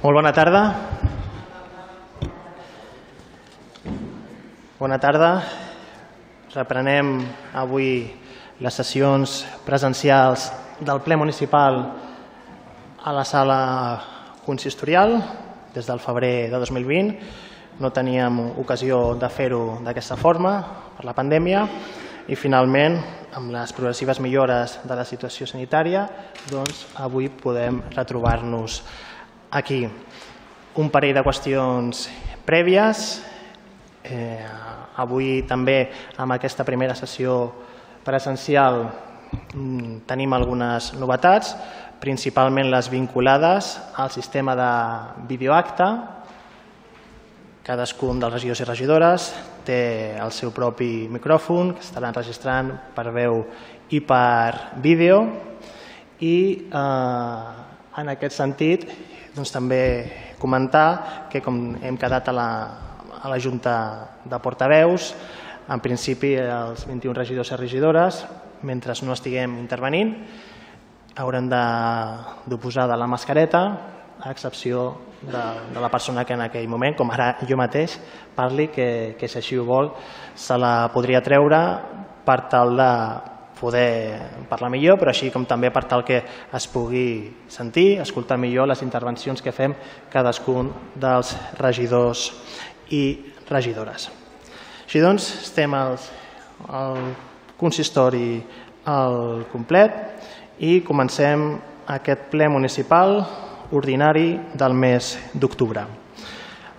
Molt bona tarda. Bona tarda. Reprenem avui les sessions presencials del ple municipal a la sala consistorial des del febrer de 2020. No teníem ocasió de fer-ho d'aquesta forma per la pandèmia i finalment, amb les progressives millores de la situació sanitària, doncs avui podem retrobar-nos aquí. Un parell de qüestions prèvies. Eh, avui també amb aquesta primera sessió presencial mm, tenim algunes novetats, principalment les vinculades al sistema de videoacte. Cadascun dels regidors i regidores té el seu propi micròfon que estarà enregistrant per veu i per vídeo i eh, en aquest sentit doncs, també comentar que com hem quedat a la, a la Junta de Portaveus, en principi els 21 regidors i regidores, mentre no estiguem intervenint, haurem de, de de la mascareta, a excepció de, de la persona que en aquell moment, com ara jo mateix, parli, que, que si així ho vol, se la podria treure per tal de poder parlar millor, però així com també per tal que es pugui sentir, escoltar millor les intervencions que fem cadascun dels regidors i regidores. Així doncs, estem al, al consistori al complet i comencem aquest ple municipal ordinari del mes d'octubre.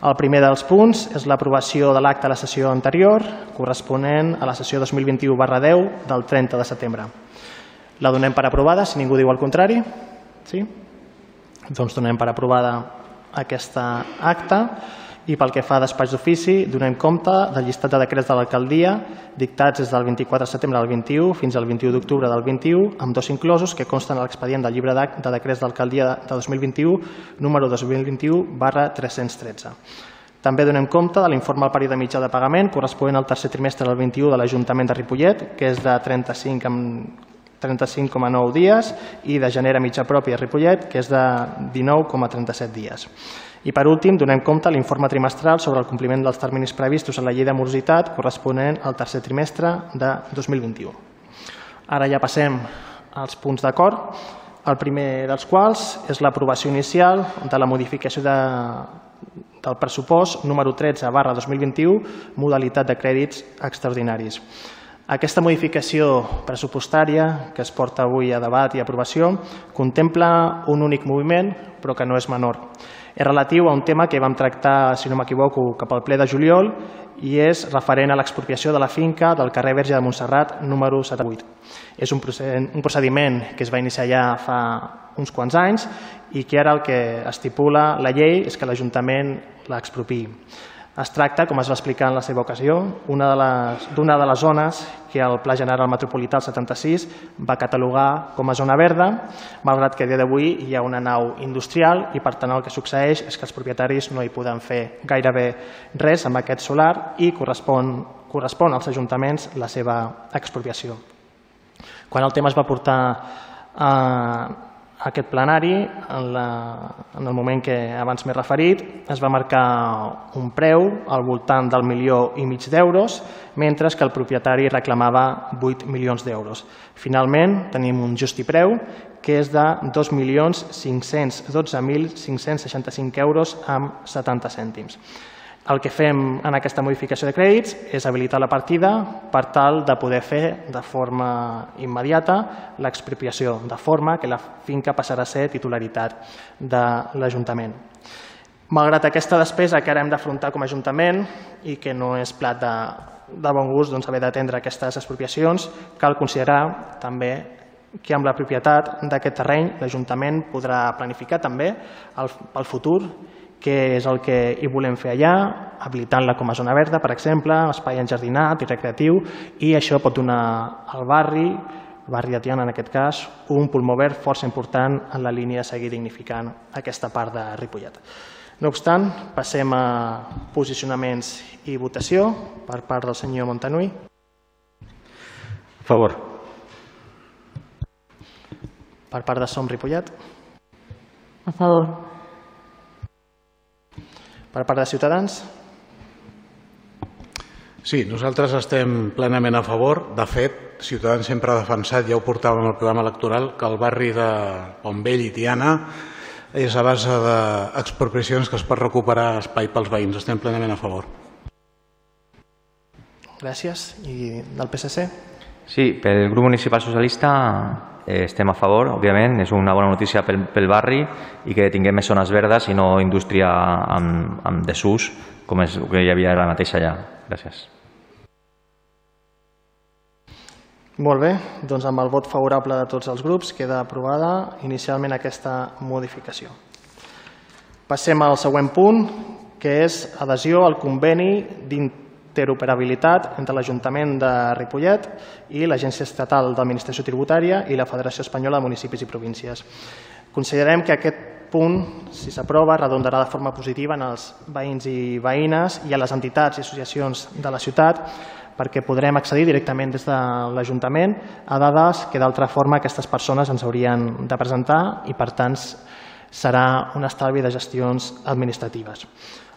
El primer dels punts és l'aprovació de l'acte de la sessió anterior, corresponent a la sessió 2021 barra 10 del 30 de setembre. La donem per aprovada, si ningú diu el contrari. Sí? Doncs donem per aprovada aquesta acta i pel que fa a despatx d'ofici, donem compte del llistat de decrets de l'alcaldia dictats des del 24 de setembre del 21 fins al 21 d'octubre del 21, amb dos inclosos que consten a l'expedient del llibre de decrets d'alcaldia de 2021, número 2021 barra 313. També donem compte de l'informe al període mitjà de pagament corresponent al tercer trimestre del 21 de l'Ajuntament de Ripollet, que és de 35 amb 35,9 dies, i de gener a mitjà propi a Ripollet, que és de 19,37 dies. I per últim, donem compte a l'informe trimestral sobre el compliment dels terminis previstos en la llei de morositat corresponent al tercer trimestre de 2021. Ara ja passem als punts d'acord, el primer dels quals és l'aprovació inicial de la modificació de, del pressupost número 13 barra 2021, modalitat de crèdits extraordinaris. Aquesta modificació pressupostària que es porta avui a debat i aprovació contempla un únic moviment, però que no és menor és relatiu a un tema que vam tractar, si no m'equivoco, cap al ple de juliol i és referent a l'expropiació de la finca del carrer Verge de Montserrat, número 78. És un procediment que es va iniciar ja fa uns quants anys i que ara el que estipula la llei és que l'Ajuntament l'expropiï. Es tracta, com es va explicar en la seva ocasió, d'una de, les, de les zones que el Pla General Metropolità del 76 va catalogar com a zona verda, malgrat que a dia d'avui hi ha una nau industrial i per tant el que succeeix és que els propietaris no hi poden fer gairebé res amb aquest solar i correspon, correspon als ajuntaments la seva expropiació. Quan el tema es va portar a, aquest plenari, en, la, en el moment que abans m'he referit, es va marcar un preu al voltant del milió i mig d'euros, mentre que el propietari reclamava 8 milions d'euros. Finalment, tenim un justi preu que és de 2.512.565 euros amb 70 cèntims. El que fem en aquesta modificació de crèdits és habilitar la partida per tal de poder fer de forma immediata l'expropiació, de forma que la finca passarà a ser titularitat de l'Ajuntament. Malgrat aquesta despesa que ara hem d'afrontar com a Ajuntament i que no és plat de, de bon gust doncs, haver d'atendre aquestes expropiacions, cal considerar també que amb la propietat d'aquest terreny l'Ajuntament podrà planificar també el, el futur què és el que hi volem fer allà, habilitant-la com a zona verda, per exemple, espai enjardinat i recreatiu, i això pot donar al barri, el barri de Tiana en aquest cas, un pulmó verd força important en la línia de seguir dignificant aquesta part de Ripollet. No obstant, passem a posicionaments i votació per part del senyor Montanui. A favor. Per part de Som Ripollet. A favor. Per part de Ciutadans? Sí, nosaltres estem plenament a favor. De fet, Ciutadans sempre ha defensat, ja ho portàvem al programa electoral, que el barri de Pontvell i Tiana és a base d'expropiacions que es pot recuperar espai pels veïns. Estem plenament a favor. Gràcies. I del PSC? Sí, pel grup municipal socialista eh, estem a favor, òbviament, és una bona notícia pel, pel barri i que tinguem més zones verdes i no indústria amb, amb desús com és que hi havia ara mateix allà. Gràcies. Molt bé, doncs amb el vot favorable de tots els grups queda aprovada inicialment aquesta modificació. Passem al següent punt, que és adhesió al conveni interoperabilitat entre l'Ajuntament de Ripollet i l'Agència Estatal d'Administració Tributària i la Federació Espanyola de Municipis i Províncies. Considerem que aquest punt, si s'aprova, redondarà de forma positiva en els veïns i veïnes i a les entitats i associacions de la ciutat perquè podrem accedir directament des de l'Ajuntament a dades que d'altra forma aquestes persones ens haurien de presentar i per tant serà un estalvi de gestions administratives.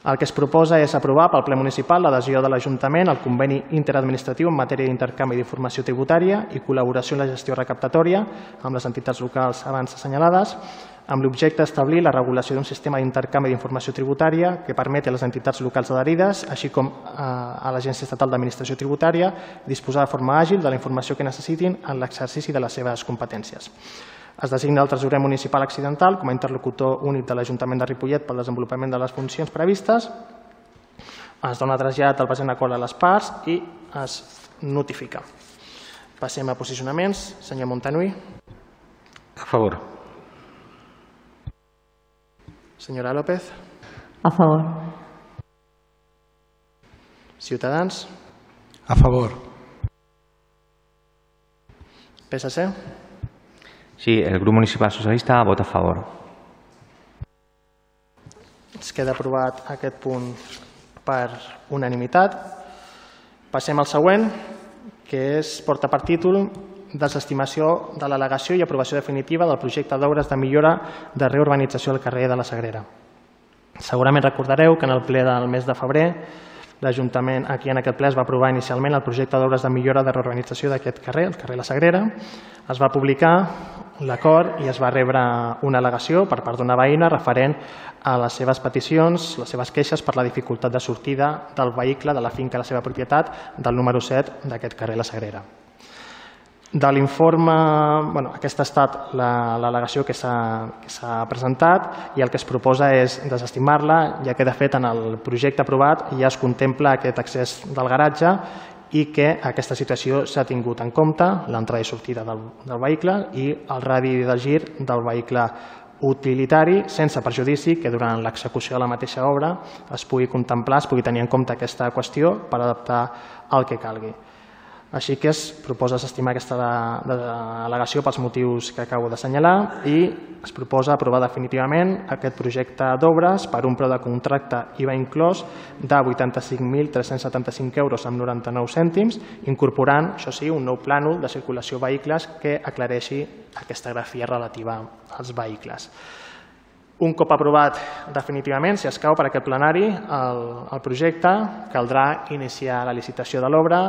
El que es proposa és aprovar pel ple municipal l'adhesió de l'Ajuntament al conveni interadministratiu en matèria d'intercanvi d'informació tributària i col·laboració en la gestió recaptatòria amb les entitats locals abans assenyalades, amb l'objecte d'establir la regulació d'un sistema d'intercanvi d'informació tributària que permeti a les entitats locals adherides, així com a l'Agència Estatal d'Administració Tributària, disposar de forma àgil de la informació que necessitin en l'exercici de les seves competències. Es designa el tresorer municipal accidental com a interlocutor únic de l'Ajuntament de Ripollet pel desenvolupament de les funcions previstes. Es dona trasllat al present acord a les parts i es notifica. Passem a posicionaments. Senyor Montanui. A favor. Senyora López. A favor. Ciutadans. A favor. PSC. Sí, el grup municipal socialista vota a favor. Es queda aprovat aquest punt per unanimitat. Passem al següent, que és porta per títol desestimació de l'al·legació i aprovació definitiva del projecte d'obres de millora de reurbanització del carrer de la Sagrera. Segurament recordareu que en el ple del mes de febrer l'Ajuntament, aquí en aquest ple, es va aprovar inicialment el projecte d'obres de millora de reurbanització d'aquest carrer, el carrer La Sagrera. Es va publicar l'acord i es va rebre una al·legació per part d'una veïna referent a les seves peticions, les seves queixes per la dificultat de sortida del vehicle de la finca de la seva propietat del número 7 d'aquest carrer La Sagrera. De l'informe, bueno, aquesta ha estat l'al·legació que s'ha presentat i el que es proposa és desestimar-la, ja que de fet en el projecte aprovat ja es contempla aquest accés del garatge i que aquesta situació s'ha tingut en compte, l'entrada i sortida del, del vehicle i el radi de gir del vehicle utilitari sense perjudici que durant l'execució de la mateixa obra es pugui contemplar, es pugui tenir en compte aquesta qüestió per adaptar el que calgui. Així que es proposa desestimar aquesta al·legació pels motius que acabo d'assenyalar i es proposa aprovar definitivament aquest projecte d'obres per un preu de contracte IVA inclòs de 85.375 euros amb 99 cèntims, incorporant, això sí, un nou plànol de circulació vehicles que aclareixi aquesta grafia relativa als vehicles. Un cop aprovat definitivament, si escau per aquest plenari, el, el projecte caldrà iniciar la licitació de l'obra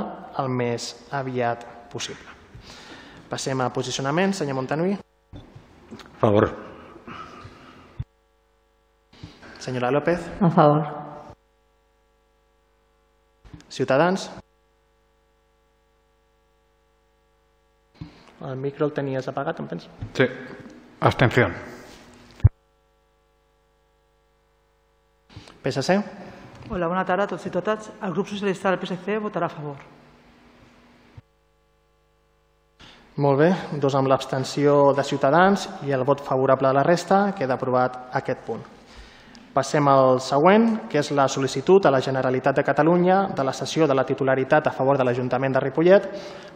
el més aviat possible. Passem a posicionament. Senyor Montanui. A favor. Senyora López. A favor. Ciutadans. El micro el tenies apagat, em penso? Sí. Abstención. PSC. Hola, bona tarda a tots i totes. El grup socialista del PSC votarà a favor. Molt bé, dos amb l'abstenció de Ciutadans i el vot favorable de la resta, queda aprovat aquest punt. Passem al següent, que és la sol·licitud a la Generalitat de Catalunya de la cessió de la titularitat a favor de l'Ajuntament de Ripollet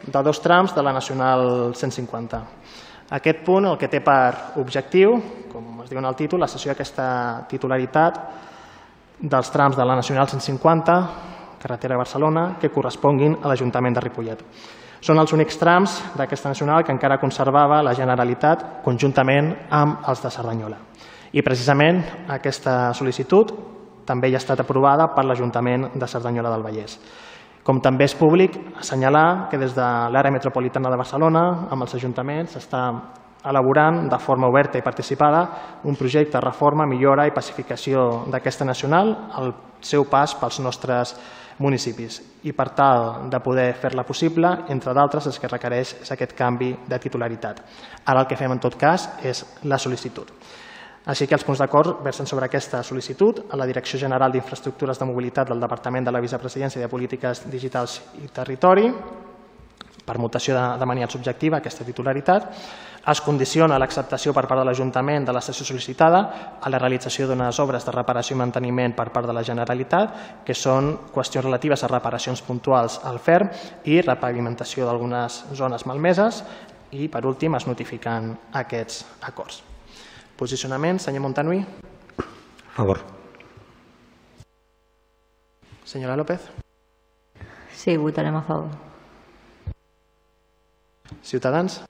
de dos trams de la Nacional 150. Aquest punt el que té per objectiu, com es diu en el títol, la cessió d'aquesta titularitat dels trams de la Nacional 150, carretera de Barcelona, que corresponguin a l'Ajuntament de Ripollet. Són els únics trams d'aquesta nacional que encara conservava la Generalitat conjuntament amb els de Cerdanyola. I precisament aquesta sol·licitud també ja ha estat aprovada per l'Ajuntament de Cerdanyola del Vallès. Com també és públic assenyalar que des de l'àrea metropolitana de Barcelona, amb els ajuntaments, s'està elaborant de forma oberta i participada un projecte de reforma, millora i pacificació d'aquesta nacional al seu pas pels nostres municipis. I per tal de poder fer-la possible, entre d'altres, el que requereix és aquest canvi de titularitat. Ara el que fem en tot cas és la sol·licitud. Així que els punts d'acord versen sobre aquesta sol·licitud a la Direcció General d'Infraestructures de Mobilitat del Departament de la Vicepresidència de Polítiques Digitals i Territori, per mutació de, de subjectiva aquesta titularitat, es condiciona l'acceptació per part de l'Ajuntament de la sessió sol·licitada a la realització d'unes obres de reparació i manteniment per part de la Generalitat, que són qüestions relatives a reparacions puntuals al FER i repavimentació d'algunes zones malmeses i, per últim, es notifiquen aquests acords. Posicionament, senyor Montanui. A favor. Senyora López. Sí, votarem a favor. Ciutadans.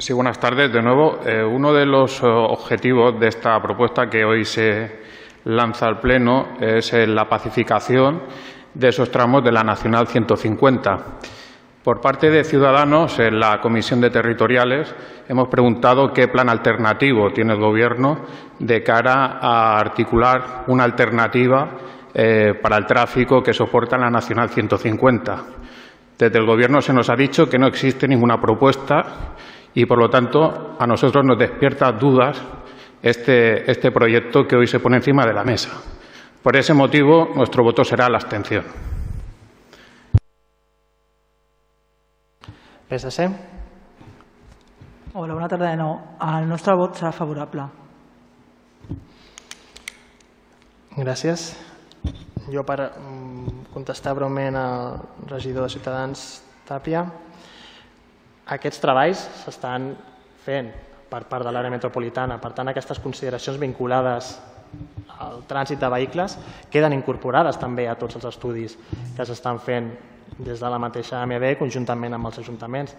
Sí, buenas tardes de nuevo. Eh, uno de los eh, objetivos de esta propuesta que hoy se lanza al Pleno es eh, la pacificación de esos tramos de la Nacional 150. Por parte de Ciudadanos, en la Comisión de Territoriales, hemos preguntado qué plan alternativo tiene el Gobierno de cara a articular una alternativa para el tráfico que soporta la Nacional 150. Desde el Gobierno se nos ha dicho que no existe ninguna propuesta y, por lo tanto, a nosotros nos despierta dudas este, este proyecto que hoy se pone encima de la mesa. Por ese motivo, nuestro voto será la abstención. PSC. Hola, bona tarda de nou. El nostre vot serà favorable. Gràcies. Jo per mm, contestar breument al regidor de Ciutadans Tàpia, aquests treballs s'estan fent per part de l'àrea metropolitana. Per tant, aquestes consideracions vinculades al trànsit de vehicles queden incorporades també a tots els estudis que s'estan fent des de la mateixa AMB conjuntament amb els ajuntaments.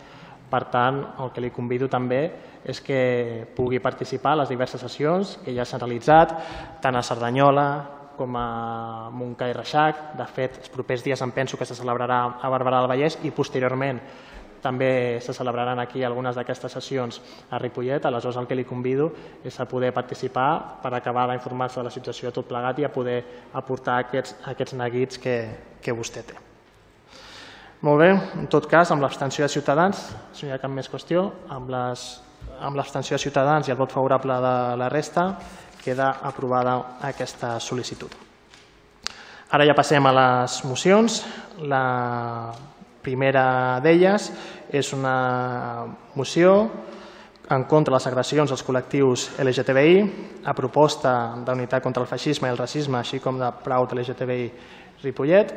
Per tant, el que li convido també és que pugui participar a les diverses sessions que ja s'han realitzat, tant a Cerdanyola com a Montcà i Reixac. De fet, els propers dies em penso que se celebrarà a Barberà del Vallès i posteriorment també se celebraran aquí algunes d'aquestes sessions a Ripollet, aleshores el que li convido és a poder participar per acabar d'informar-se de la situació de tot plegat i a poder aportar aquests, aquests neguits que, que vostè té. Molt bé, en tot cas, amb l'abstenció de Ciutadans, si no hi ha cap més qüestió, amb l'abstenció de Ciutadans i el vot favorable de la resta, queda aprovada aquesta sol·licitud. Ara ja passem a les mocions. La primera d'elles és una moció en contra de les agressions als col·lectius LGTBI, a proposta d'unitat contra el feixisme i el racisme, així com de Proud LGTBI Ripollet,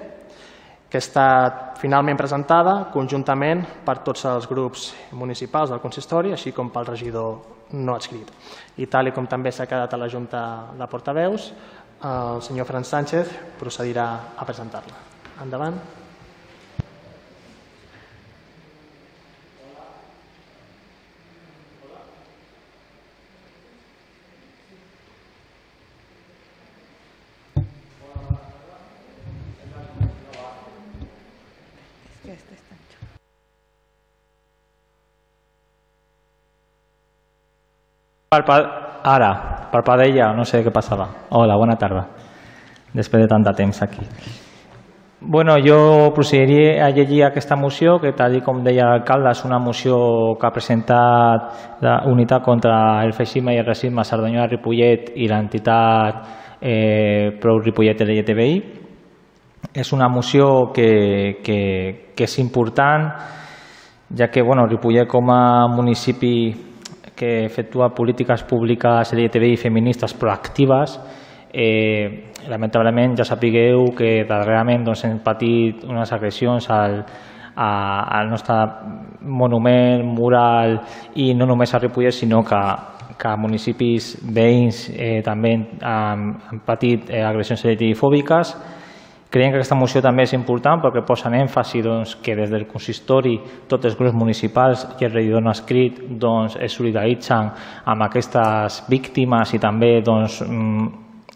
que està finalment presentada conjuntament per tots els grups municipals del consistori, així com pel regidor no adscrit. I tal com també s'ha quedat a la Junta de Portaveus, el senyor Fran Sánchez procedirà a presentar-la. Endavant. Ara, per Padella, no sé què passava. Hola, bona tarda. Després de tant de temps aquí. Bueno, jo procediria a llegir aquesta moció, que tal com deia l'alcalde, és una moció que ha presentat la Unitat contra el Feixisme i el Racisme a Cerdanyola Ripollet i l'entitat eh, Prou Ripollet LGTBI. És una moció que, que, que és important, ja que bueno, Ripollet com a municipi que efectua polítiques públiques LGTBI feministes proactives eh, lamentablement ja sapigueu que darrerament doncs, hem patit unes agressions al, a, al nostre monument, mural i no només a Ripollet sinó que, que municipis veïns eh, també han, han patit eh, agressions LGTBI fòbiques Creiem que aquesta moció també és important perquè posa en èmfasi doncs, que des del consistori tots els grups municipals i el regidor no escrit doncs, es solidaritzen amb aquestes víctimes i també doncs, mm,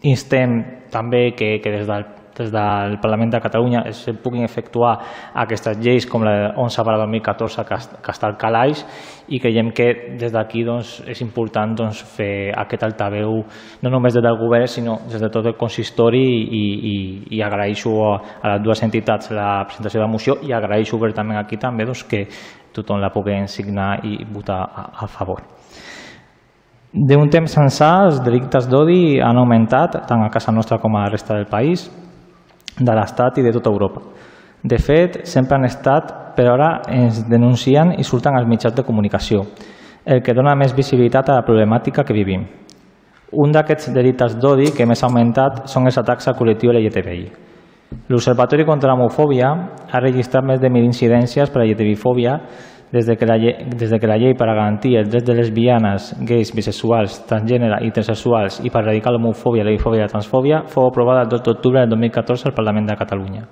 instem també que, que des del des del Parlament de Catalunya es puguin efectuar aquestes lleis com la 11 per 2014 que, està al calaix i creiem que des d'aquí doncs, és important doncs, fer aquest altaveu no només des del govern sinó des de tot el consistori i, i, i agraeixo a, a les dues entitats la presentació de la moció i agraeixo obertament aquí també doncs, que tothom la pugui signar i votar a, a favor. D'un temps ençà, els delictes d'odi han augmentat tant a casa nostra com a la resta del país de l'Estat i de tota Europa. De fet, sempre han estat, però ara ens denuncien i surten als mitjans de comunicació, el que dona més visibilitat a la problemàtica que vivim. Un d'aquests delictes d'odi que més ha augmentat són els atacs al col·lectiu LGTBI. L'Observatori contra l'Homofòbia ha registrat més de 1.000 incidències per a LGTBI-fòbia des de, que la llei, des de que la llei per a garantir els drets de lesbianes, gais, bisexuals, transgènere i intersexuals i per erradicar l'homofòbia, la bifòbia i la transfòbia fou aprovada el 2 d'octubre del 2014 al Parlament de Catalunya.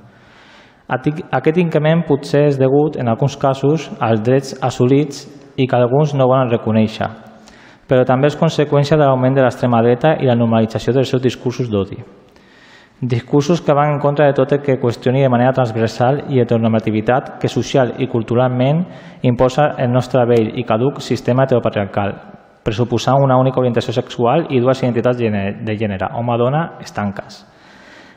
Aquest increment potser és degut, en alguns casos, als drets assolits i que alguns no volen reconèixer, però també és conseqüència de l'augment de l'extrema dreta i la normalització dels seus discursos d'odi. Discursos que van en contra de tot el que qüestioni de manera transversal i heteronormativitat que social i culturalment imposa el nostre vell i caduc sistema heteropatriarcal, pressuposant una única orientació sexual i dues identitats de gènere, home-dona, estanques.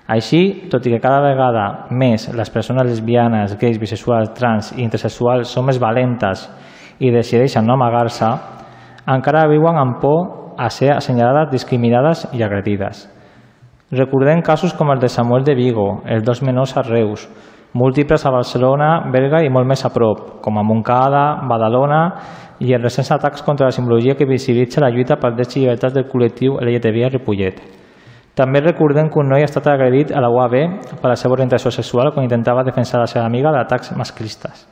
Així, tot i que cada vegada més les persones lesbianes, gais, bisexuals, trans i intersexuals són més valentes i decideixen no amagar-se, encara viuen amb por a ser assenyalades, discriminades i agredides. Recordem casos com el de Samuel de Vigo, els dos menors a Reus, múltiples a Barcelona, Berga i molt més a prop, com a Montcada, Badalona i els recents atacs contra la simbologia que visibilitza la lluita per drets i llibertats del col·lectiu LGTBI a Ripollet. També recordem que un noi ha estat agredit a la UAB per la seva orientació sexual quan intentava defensar la seva amiga d'atacs masclistes.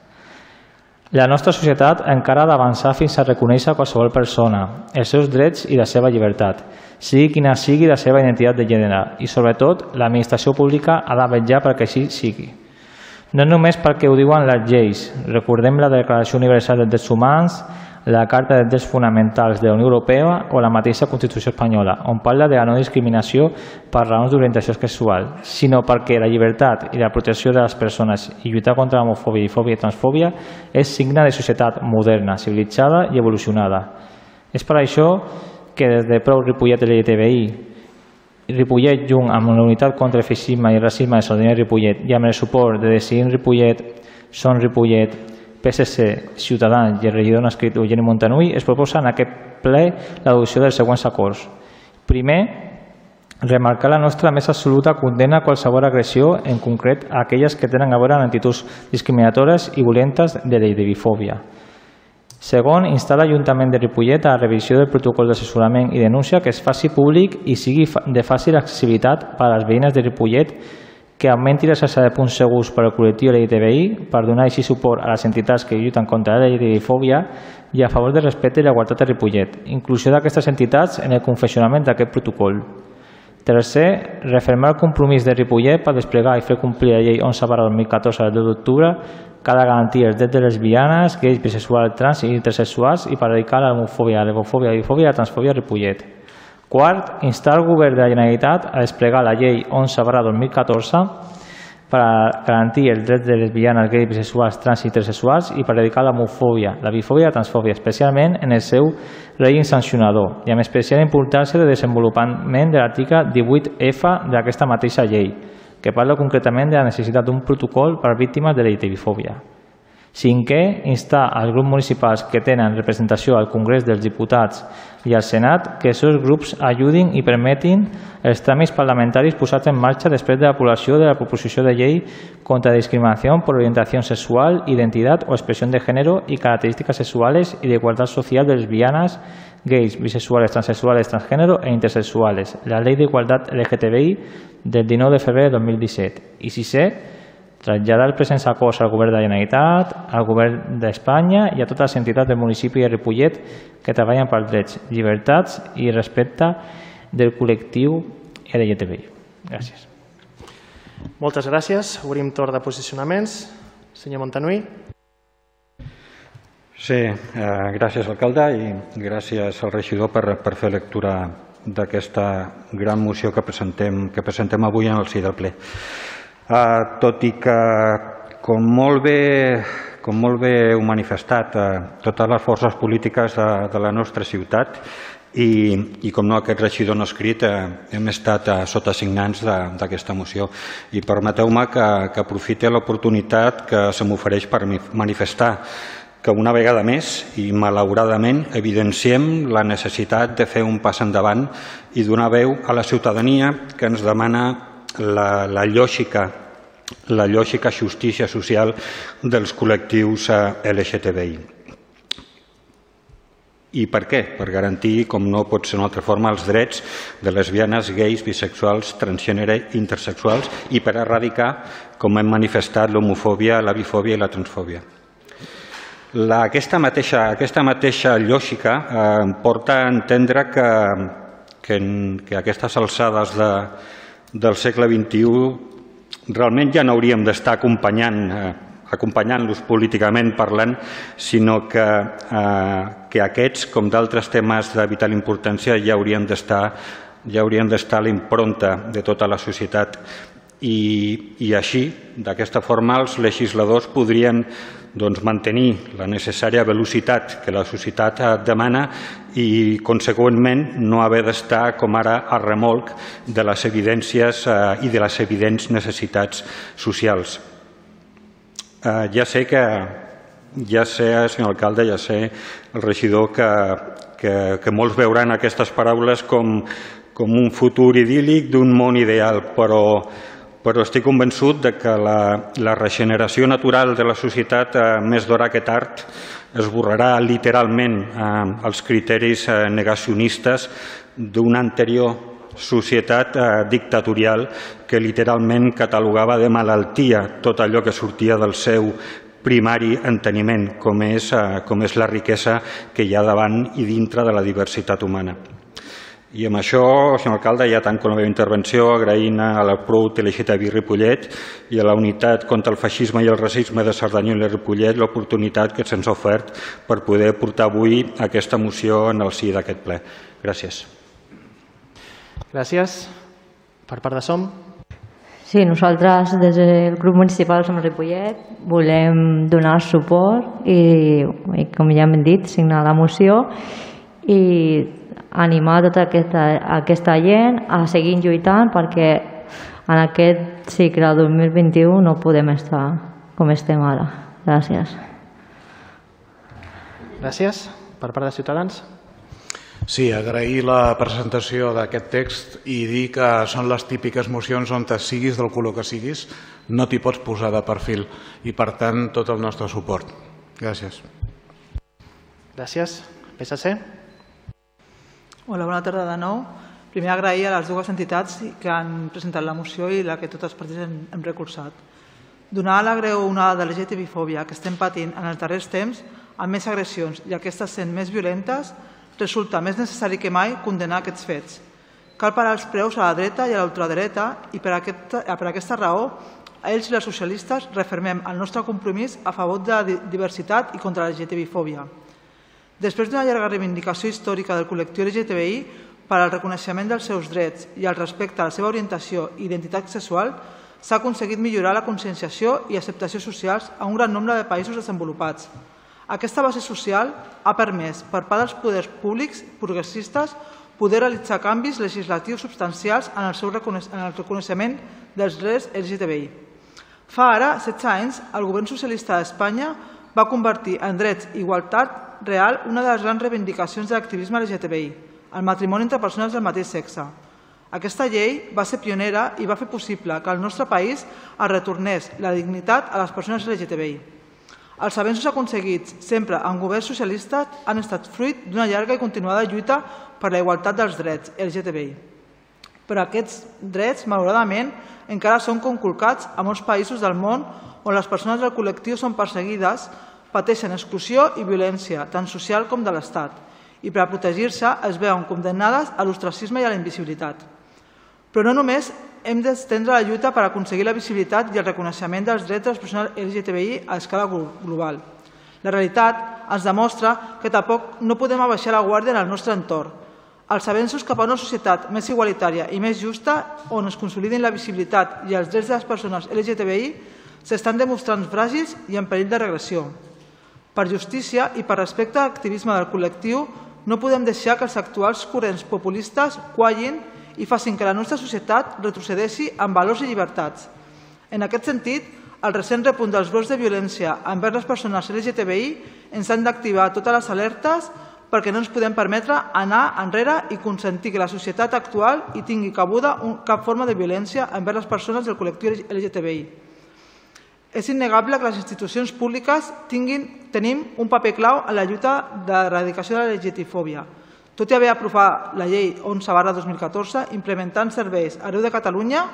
La nostra societat encara ha d'avançar fins a reconèixer qualsevol persona, els seus drets i la seva llibertat, sigui quina sigui la seva identitat de gènere i, sobretot, l'administració pública ha de vetllar perquè així sigui. No només perquè ho diuen les lleis, recordem la Declaració Universal dels Drets Humans, la Carta dels Drets Fonamentals de la Unió Europea o la mateixa Constitució Espanyola, on parla de la no discriminació per raons d'orientació sexual, sinó perquè la llibertat i la protecció de les persones i lluitar contra l'homofòbia, fòbia i transfòbia és signe de societat moderna, civilitzada i evolucionada. És per això que des de Prou Ripollet LGTBI Ripollet junt amb la unitat contra el feixisme i el racisme de Sardina Ripollet i amb el suport de Decidim Ripollet, Son Ripollet, PSC, Ciutadans i el regidor escrit Eugeni Montanui es proposa en aquest ple l'adopció dels següents acords. Primer, remarcar la nostra més absoluta condena a qualsevol agressió, en concret a aquelles que tenen a veure amb actituds discriminatòries i violentes de l'idebifòbia. Segon, instar l'Ajuntament de Ripollet a la revisió del protocol d'assessorament i denúncia que es faci públic i sigui de fàcil accessibilitat per a les veïnes de Ripollet que augmenti la xarxa de punts segurs per al col·lectiu LGTBI per donar així suport a les entitats que lluiten contra la LGTBI-fòbia i a favor del respecte i l'igualtat de Ripollet, inclusió d'aquestes entitats en el confeccionament d'aquest protocol. Tercer, refermar el compromís de Ripollet per desplegar i fer complir la llei 11 2014 del 2 d'octubre que ha de garantir els drets de lesbianes, gais, bisexuals, trans i intersexuals i per l'homofòbia, la bifòbia, la bifòbia i la transfòbia a Ripollet. Quart, instar el govern de la Generalitat a desplegar la llei 11 2014 per garantir els drets de lesbianes, gais, bisexuals, trans i intersexuals i per erradicar l'homofòbia, la bifòbia i la transfòbia, especialment en el seu règim sancionador i amb especial importància de desenvolupament de l'article 18F d'aquesta mateixa llei, que parla concretament de la necessitat d'un protocol per a víctimes de la Cinquè, instar als grups municipals que tenen representació al Congrés dels Diputats i al Senat que els seus grups ajudin i permetin els tràmits parlamentaris posats en marxa després de l'aprovació de la proposició de llei contra la discriminació per orientació sexual, identitat o expressió de gènere i característiques sexuals i d'igualtat social de lesbianes, gais, bisexuales, transexuales, transgénero e intersexuales, la Ley de Igualdad LGTBI del 19 de febrer de 2017. I sisè, traslladar el present acords al Govern de la Generalitat, al Govern d'Espanya i a totes les entitats del municipi de Ripollet que treballen pels drets, llibertats i respecte del col·lectiu LGTBI. Gràcies. Moltes gràcies. Obrim torn de posicionaments. Senyor Montanui. Sí, eh, gràcies alcalde i gràcies al regidor per, per fer lectura d'aquesta gran moció que presentem, que presentem avui en el si del ple. Eh, tot i que, com molt bé, com molt bé heu manifestat, eh, totes les forces polítiques de, de la nostra ciutat i, i com no aquest regidor no escrit eh, hem estat eh, sota signants d'aquesta moció. I permeteu-me que, que aprofite l'oportunitat que se m'ofereix per manifestar que una vegada més i malauradament evidenciem la necessitat de fer un pas endavant i donar veu a la ciutadania que ens demana la, la lògica la lògica justícia social dels col·lectius eh, LGTBI. I per què? Per garantir, com no pot ser d'una altra forma, els drets de lesbianes, gais, bisexuals, transgènere, intersexuals i per erradicar, com hem manifestat, l'homofòbia, la bifòbia i la transfòbia. La, aquesta, mateixa, aquesta mateixa lògica eh, porta a entendre que, que, que aquestes alçades de, del segle XXI realment ja no hauríem d'estar acompanyant eh, acompanyant-los políticament parlant, sinó que, eh, que aquests, com d'altres temes de vital importància, ja haurien d'estar ja haurien d'estar a l'impronta de tota la societat. I, i així, d'aquesta forma, els legisladors podrien doncs, mantenir la necessària velocitat que la societat demana i, conseqüentment, no haver d'estar, com ara, a remolc de les evidències eh, i de les evidents necessitats socials. Eh, ja sé que, ja sé, senyor alcalde, ja sé, el regidor, que, que, que molts veuran aquestes paraules com, com un futur idíl·lic d'un món ideal, però però estic convençut de que la, la regeneració natural de la societat eh, més d'hora que tard esborrarà literalment eh, els criteris eh, negacionistes d'una anterior societat eh, dictatorial que literalment catalogava de malaltia tot allò que sortia del seu primari enteniment, com és, eh, com és la riquesa que hi ha davant i dintre de la diversitat humana. I amb això, senyor alcalde, ja tanco la meva intervenció agraint a la PRUT LGTBI Ripollet i a la unitat contra el feixisme i el racisme de Cerdanyola i Ripollet l'oportunitat que se'ns ha ofert per poder portar avui aquesta moció en el si d'aquest ple. Gràcies. Gràcies. Per part de SOM. Sí, nosaltres des del grup municipal Som Ripollet volem donar suport i, i com ja hem dit, signar la moció i animar tota aquesta, aquesta gent a seguir lluitant perquè en aquest cicle 2021 no podem estar com estem ara. Gràcies. Gràcies. Per part de Ciutadans. Sí, agrair la presentació d'aquest text i dir que són les típiques mocions on te siguis del color que siguis, no t'hi pots posar de perfil i, per tant, tot el nostre suport. Gràcies. Gràcies. PSC. Hola, bona tarda de nou. Primer agrair a les dues entitats que han presentat la moció i la que tots els partits hem, hem recursat. Donar la greu onada de LGTBI-fòbia que estem patint en els darrers temps amb més agressions i aquestes sent més violentes, resulta més necessari que mai condenar aquests fets. Cal parar els preus a la dreta i a l'ultradreta i per aquesta, per aquesta raó ells i les socialistes refermem el nostre compromís a favor de la diversitat i contra la LGTBI-fòbia. Després d'una llarga reivindicació històrica del col·lectiu LGTBI per al reconeixement dels seus drets i al respecte a la seva orientació i identitat sexual, s'ha aconseguit millorar la conscienciació i acceptació socials a un gran nombre de països desenvolupats. Aquesta base social ha permès, per part dels poders públics progressistes, poder realitzar canvis legislatius substancials en el, seu en el reconeixement dels drets LGTBI. Fa ara 16 anys, el govern socialista d'Espanya va convertir en drets i igualtat real una de les grans reivindicacions de l'activisme LGTBI, el matrimoni entre persones del mateix sexe. Aquesta llei va ser pionera i va fer possible que al nostre país es retornés la dignitat a les persones LGTBI. Els avenços aconseguits sempre en governs socialistes han estat fruit d'una llarga i continuada lluita per la igualtat dels drets LGTBI. Però aquests drets, malauradament, encara són conculcats a molts països del món on les persones del col·lectiu són perseguides, pateixen exclusió i violència, tant social com de l'Estat, i per a protegir-se es veuen condemnades a l'ostracisme i a la invisibilitat. Però no només hem d'estendre la lluita per aconseguir la visibilitat i el reconeixement dels drets de les persones LGTBI a escala global. La realitat ens demostra que tampoc no podem abaixar la guàrdia en el nostre entorn. Els avenços cap a una societat més igualitària i més justa, on es consolidin la visibilitat i els drets de les persones LGTBI, s'estan demostrant fràgils i en perill de regressió. Per justícia i per respecte a l'activisme del col·lectiu, no podem deixar que els actuals corrents populistes quallin i facin que la nostra societat retrocedeixi en valors i llibertats. En aquest sentit, el recent repunt dels brots de violència envers les persones LGTBI ens han d'activar totes les alertes perquè no ens podem permetre anar enrere i consentir que la societat actual hi tingui cabuda cap forma de violència envers les persones del col·lectiu LGTBI. És innegable que les institucions públiques tinguin, tenim un paper clau en la lluita d'erradicació de la LGTFòbia. Tot i haver aprovat la llei 11 barra 2014, implementant serveis arreu de Catalunya,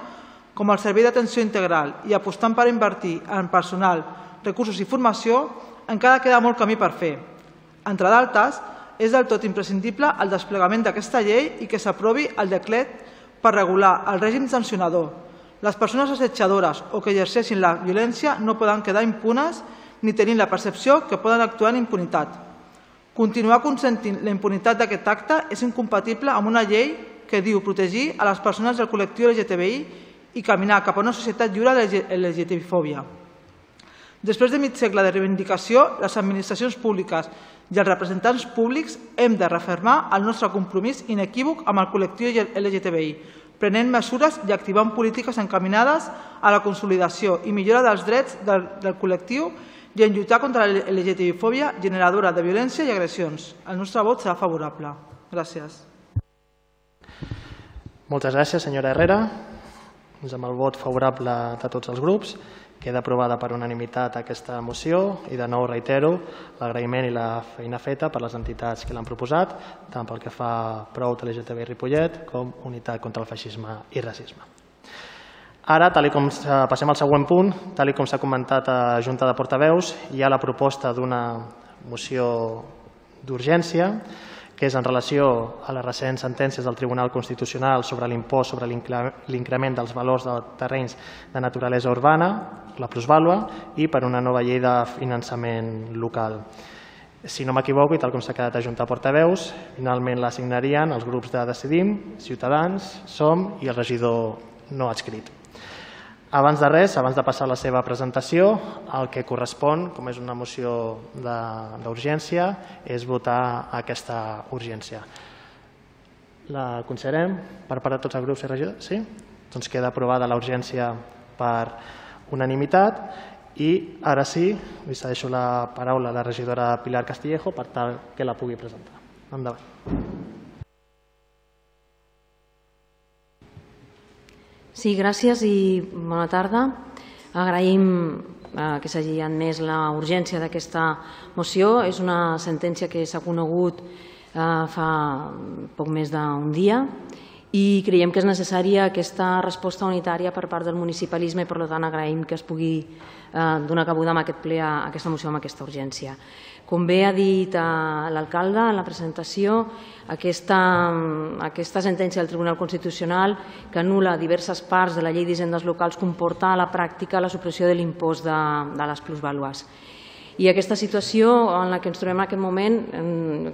com el servei d'atenció integral i apostant per invertir en personal, recursos i formació, encara queda molt camí per fer. Entre d'altres, és del tot imprescindible el desplegament d'aquesta llei i que s'aprovi el decret per regular el règim sancionador. Les persones assetjadores o que exerceixin la violència no poden quedar impunes ni tenir la percepció que poden actuar en impunitat. Continuar consentint la impunitat d'aquest acte és incompatible amb una llei que diu protegir a les persones del col·lectiu LGTBI i caminar cap a una societat lliure de LGTBI-fòbia. Després de mig segle de reivindicació, les administracions públiques i els representants públics hem de refermar el nostre compromís inequívoc amb el col·lectiu LGTBI, prenent mesures i activant polítiques encaminades a la consolidació i millora dels drets del, del col·lectiu i en lluitar contra la LGTBI-fòbia generadora de violència i agressions. El nostre vot serà favorable. Gràcies. Moltes gràcies, senyora Herrera. Doncs amb el vot favorable de tots els grups, Queda aprovada per unanimitat aquesta moció i de nou reitero l'agraïment i la feina feta per les entitats que l'han proposat, tant pel que fa prou de l'LGTB Ripollet com Unitat contra el Feixisme i Racisme. Ara, tal com passem al següent punt, tal com s'ha comentat a Junta de Portaveus, hi ha la proposta d'una moció d'urgència que és en relació a les recents sentències del Tribunal Constitucional sobre l'impost sobre l'increment dels valors de terrenys de naturalesa urbana, la plusvàlua, i per una nova llei de finançament local. Si no m'equivoco, i tal com s'ha quedat a juntar portaveus, finalment la signarien els grups de Decidim, Ciutadans, Som i el regidor no adscrit. Abans de res, abans de passar a la seva presentació, el que correspon, com és una moció d'urgència, és votar aquesta urgència. La considerem per part de tots els grups i regidors? Sí? Doncs queda aprovada la urgència per unanimitat i ara sí, li cedeixo la paraula a la regidora Pilar Castillejo per tal que la pugui presentar. Endavant. Sí, gràcies i bona tarda. Agraïm eh, que s'hagi admès la urgència d'aquesta moció. És una sentència que s'ha conegut eh, fa poc més d'un dia i creiem que és necessària aquesta resposta unitària per part del municipalisme i per tant agraïm que es pugui eh, donar cabuda amb aquest ple a aquesta moció amb aquesta urgència. Com bé ha dit eh, l'alcalde en la presentació, aquesta, aquesta sentència del Tribunal Constitucional que anula diverses parts de la llei d'hisendes locals comporta a la pràctica la supressió de l'impost de, de les plusvàlues. I aquesta situació en la que ens trobem en aquest moment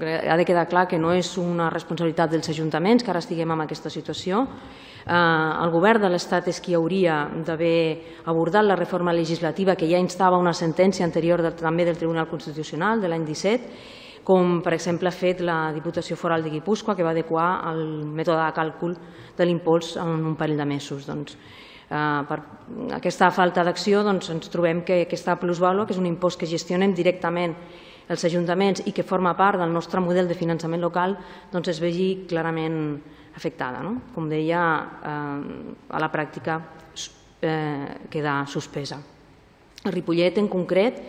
ha de quedar clar que no és una responsabilitat dels ajuntaments que ara estiguem en aquesta situació, Eh, el govern de l'Estat és qui hauria d'haver abordat la reforma legislativa que ja instava una sentència anterior també del Tribunal Constitucional de l'any 17, com per exemple ha fet la Diputació Foral de Guipúscoa, que va adequar el mètode de càlcul de l'impuls en un parell de mesos. Doncs, per aquesta falta d'acció doncs, ens trobem que aquesta plusvàlua, que és un impost que gestionen directament els ajuntaments i que forma part del nostre model de finançament local, doncs es vegi clarament afectada. No? Com deia, eh, a la pràctica eh, queda suspesa. A Ripollet, en concret,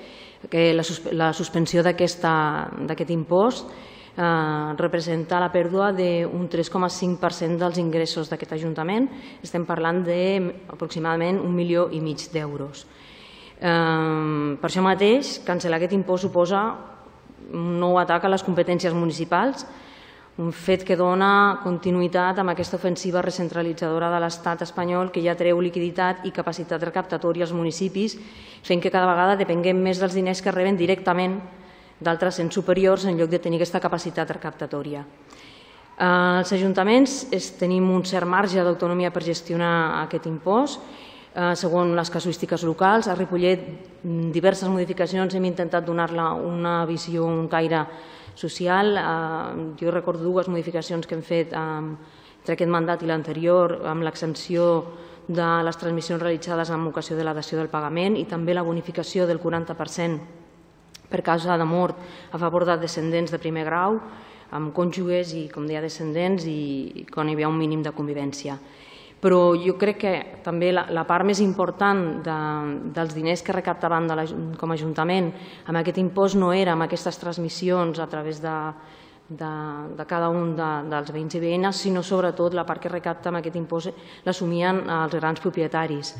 que la, la suspensió d'aquest impost eh, representa la pèrdua d'un 3,5% dels ingressos d'aquest Ajuntament. Estem parlant d'aproximadament un milió i mig d'euros. Eh, per això mateix, cancel·lar aquest impost suposa un nou atac a les competències municipals, un fet que dona continuïtat amb aquesta ofensiva recentralitzadora de l'estat espanyol que ja treu liquiditat i capacitat recaptatòria als municipis, fent que cada vegada depenguem més dels diners que reben directament d'altres cents superiors en lloc de tenir aquesta capacitat recaptatòria. Els ajuntaments tenim un cert marge d'autonomia per gestionar aquest impost, eh, segons les casuístiques locals. A Ripollet, diverses modificacions hem intentat donar-la una visió, un caire social. Eh, jo recordo dues modificacions que hem fet entre aquest mandat i l'anterior amb l'exempció de les transmissions realitzades amb ocasió de la dació del pagament i també la bonificació del 40% per causa de mort a favor de descendents de primer grau, amb cònjuges i, com deia, descendents i quan hi havia un mínim de convivència però jo crec que també la, la part més important de, dels diners que recaptaven de la, com a Ajuntament amb aquest impost no era amb aquestes transmissions a través de, de, de cada un de, dels veïns i veïnes, sinó sobretot la part que recapta amb aquest impost l'assumien els grans propietaris.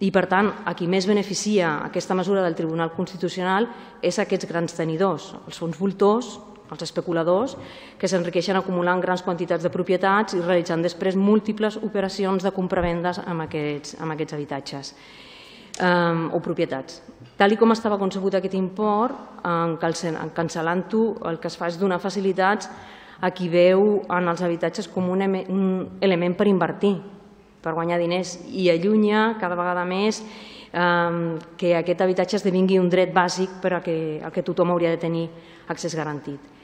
I, per tant, a qui més beneficia aquesta mesura del Tribunal Constitucional és aquests grans tenidors, els fons voltors els especuladors, que s'enriqueixen acumulant grans quantitats de propietats i realitzant després múltiples operacions de compravendes amb aquests, amb aquests habitatges eh, o propietats. Tal com estava concebut aquest import, en cancel·lant-ho, el que es fa és donar facilitats a qui veu en els habitatges com un, element per invertir, per guanyar diners, i allunya cada vegada més eh, que aquest habitatge esdevingui un dret bàsic per a que, a que tothom hauria de tenir accés garantit.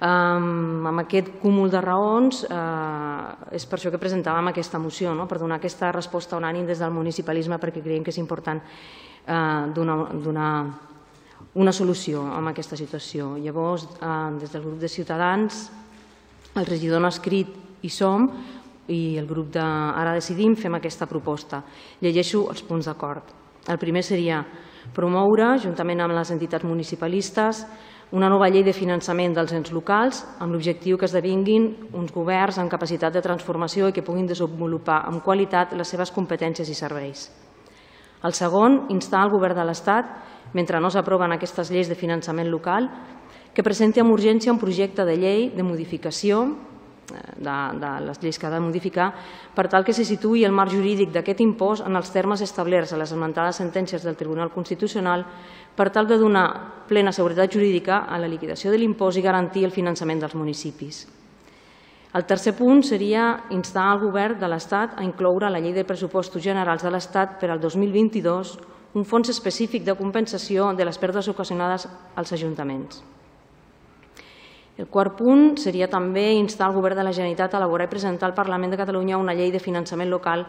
Um, amb aquest cúmul de raons eh, és per això que presentàvem aquesta moció, no? per donar aquesta resposta unànim des del municipalisme perquè creiem que és important eh, donar, donar una solució a aquesta situació. Llavors, eh, des del grup de Ciutadans, el regidor no ha escrit i som, i el grup de Ara Decidim fem aquesta proposta. Llegeixo els punts d'acord. El primer seria promoure, juntament amb les entitats municipalistes, una nova llei de finançament dels ens locals amb l'objectiu que esdevinguin uns governs amb capacitat de transformació i que puguin desenvolupar amb qualitat les seves competències i serveis. El segon, instar el govern de l'Estat, mentre no s'aproven aquestes lleis de finançament local, que presenti amb urgència un projecte de llei de modificació de, de les lleis que ha de modificar per tal que se situï el marc jurídic d'aquest impost en els termes establerts a les esmentades sentències del Tribunal Constitucional per tal de donar plena seguretat jurídica a la liquidació de l'impost i garantir el finançament dels municipis. El tercer punt seria instar el govern de l'Estat a incloure a la llei de pressupostos generals de l'Estat per al 2022 un fons específic de compensació de les pèrdues ocasionades als ajuntaments. El quart punt seria també instar el Govern de la Generalitat a elaborar i presentar al Parlament de Catalunya una llei de finançament local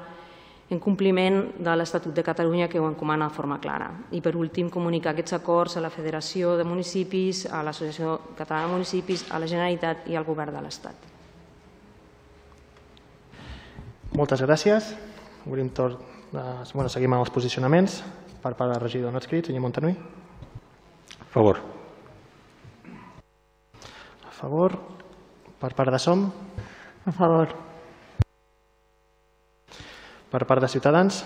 en compliment de l'Estatut de Catalunya que ho encomana de forma clara. I per últim, comunicar aquests acords a la Federació de Municipis, a l'Associació Catalana de Municipis, a la Generalitat i al Govern de l'Estat. Moltes gràcies. Obrim tot, bueno, seguim amb els posicionaments per part del regidor no escrit, senyor Montanui. A favor favor. Per part de Som? A favor. Per part de Ciutadans?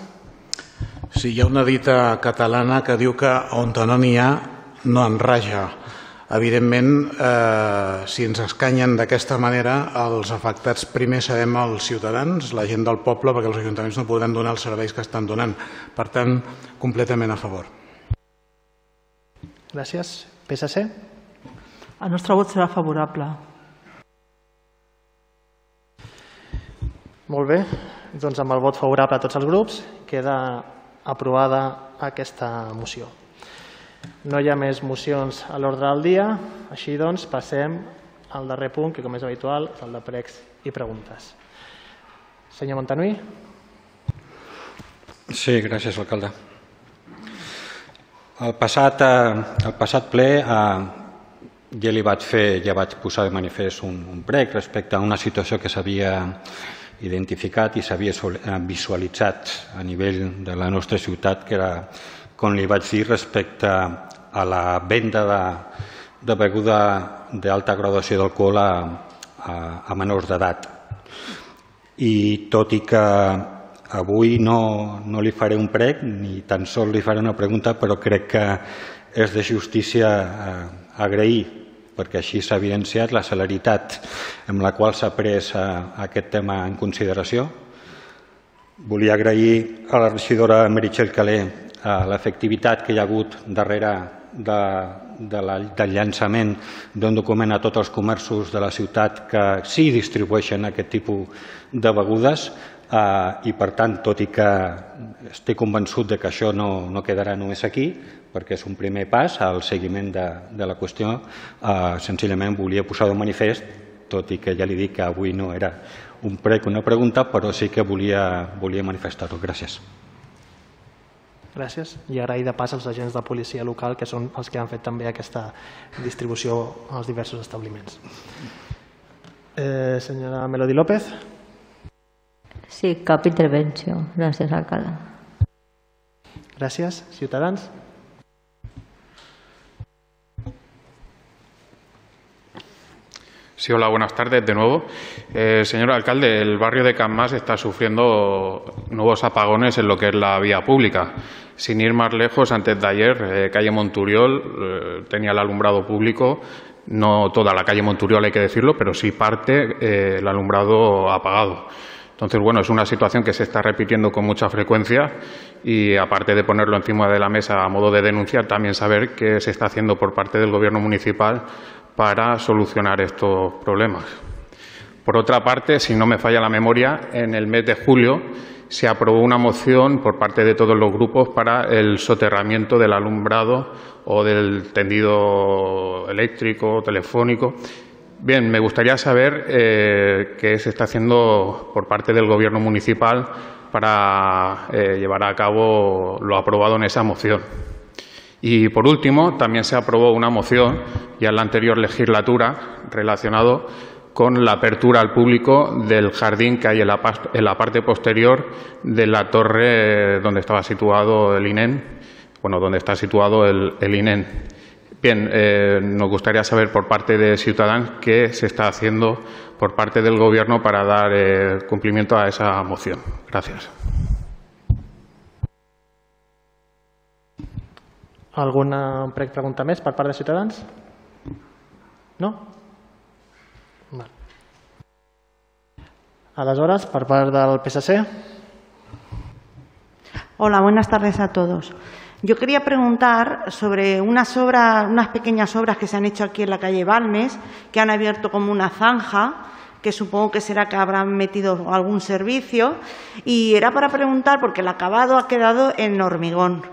Sí, hi ha una dita catalana que diu que on no n'hi ha, no en raja. Evidentment, eh, si ens escanyen d'aquesta manera, els afectats primer serem els ciutadans, la gent del poble, perquè els ajuntaments no podran donar els serveis que estan donant. Per tant, completament a favor. Gràcies. PSC? El nostre vot serà favorable. Molt bé, doncs amb el vot favorable a tots els grups queda aprovada aquesta moció. No hi ha més mocions a l'ordre del dia, així doncs passem al darrer punt, que com és habitual és el de pregs i preguntes. Senyor Montanui. Sí, gràcies, alcalde. El passat, eh, el passat ple eh, ja li vaig fer, ja vaig posar de manifest un, un prec respecte a una situació que s'havia identificat i s'havia eh, visualitzat a nivell de la nostra ciutat, que era, com li vaig dir, respecte a la venda de, de beguda d'alta graduació d'alcohol a, a, a menors d'edat. I tot i que avui no, no li faré un prec, ni tan sols li faré una pregunta, però crec que és de justícia eh, agrair perquè així s'ha evidenciat la celeritat amb la qual s'ha pres eh, aquest tema en consideració. Volia agrair a la regidora Meritxell Calé eh, l'efectivitat que hi ha hagut darrere de, de la, del llançament d'un document a tots els comerços de la ciutat que sí distribueixen aquest tipus de begudes eh, i per tant, tot i que estic convençut de que això no, no quedarà només aquí, perquè és un primer pas al seguiment de, de la qüestió, eh, senzillament volia posar un manifest, tot i que ja li dic que avui no era un prec, una pregunta, però sí que volia, volia manifestar-ho. Gràcies. Gràcies. I agrair de pas als agents de policia local, que són els que han fet també aquesta distribució als diversos establiments. Eh, senyora Melody López. Sí, cap intervenció. Gràcies, alcalde. Gràcies. Ciutadans. Sí, hola, buenas tardes de nuevo. Eh, señor alcalde, el barrio de Canmas está sufriendo nuevos apagones en lo que es la vía pública. Sin ir más lejos, antes de ayer, eh, calle Monturiol eh, tenía el alumbrado público, no toda la calle Monturiol hay que decirlo, pero sí parte eh, el alumbrado apagado. Entonces, bueno, es una situación que se está repitiendo con mucha frecuencia y, aparte de ponerlo encima de la mesa a modo de denunciar, también saber qué se está haciendo por parte del Gobierno municipal para solucionar estos problemas. Por otra parte, si no me falla la memoria, en el mes de julio se aprobó una moción por parte de todos los grupos para el soterramiento del alumbrado o del tendido eléctrico, telefónico. Bien, me gustaría saber eh, qué se está haciendo por parte del Gobierno municipal para eh, llevar a cabo lo aprobado en esa moción. Y por último, también se aprobó una moción ya en la anterior legislatura relacionado con la apertura al público del jardín que hay en la, parte posterior de la torre donde estaba situado el INEN, bueno, donde está situado el, el INEN. Bien, eh, nos gustaría saber por parte de Ciudadanos qué se está haciendo por parte del Gobierno para dar eh, cumplimiento a esa moción. Gracias. Alguna pregunta més per part de Ciutadans? No? Val. Aleshores, per part del PSC. Hola, buenas tardes a todos. Yo quería preguntar sobre unas obras, unas pequeñas obras que se han hecho aquí en la calle Balmes, que han abierto como una zanja, que supongo que será que habrán metido algún servicio, y era para preguntar porque el acabado ha quedado en hormigón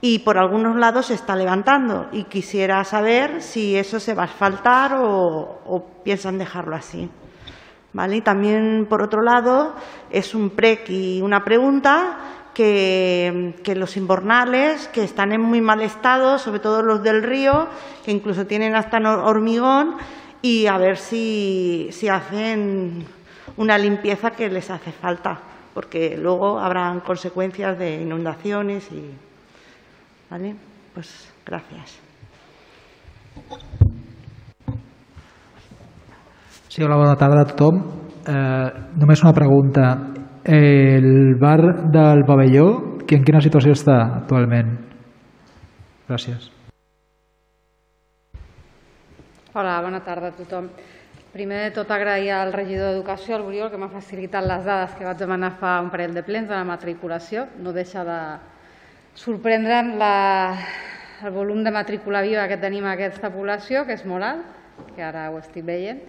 y por algunos lados se está levantando y quisiera saber si eso se va a asfaltar o, piensan dejarlo así. ¿Vale? Y también, por otro lado, es un PREC y una pregunta que, los inbornales, que están en muy mal estado, sobre todo los del río, que incluso tienen hasta hormigón, y a ver si, si hacen una limpieza que les hace falta, porque luego habrán consecuencias de inundaciones y. ¿Vale? Pues gracias. Sí, hola, bona tarda a tothom. Eh, només una pregunta. El bar del pavelló, en quina situació està actualment? Gràcies. Hola, bona tarda a tothom. Primer de tot agrair al regidor d'Educació, al Oriol, que m'ha facilitat les dades que vaig demanar fa un parell de plens de la matriculació. No deixa de sorprendre'n la, el volum de matrícula viva que tenim a aquesta població, que és molt alt, que ara ho estic veient,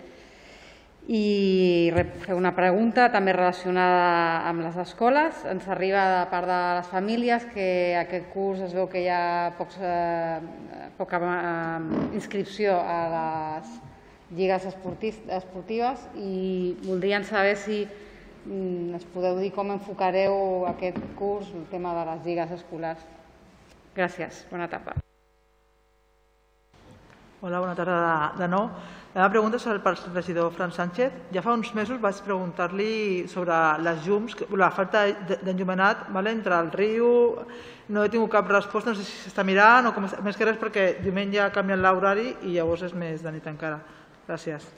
i fer una pregunta també relacionada amb les escoles. Ens arriba de part de les famílies que aquest curs es veu que hi ha pocs, eh, poca eh, inscripció a les lligues esportives i voldrien saber si mm, ens podeu dir com enfocareu aquest curs, el tema de les lligues escolars. Gràcies. Bona tarda. Hola, bona tarda de, de nou. La meva pregunta és per al regidor Fran Sánchez. Ja fa uns mesos vaig preguntar-li sobre les llums, la falta d'enllumenat vale, entre el riu. No he tingut cap resposta, no sé si s'està mirant o com. Més que res perquè diumenge ha canviat l'horari i llavors és més de nit encara. Gràcies.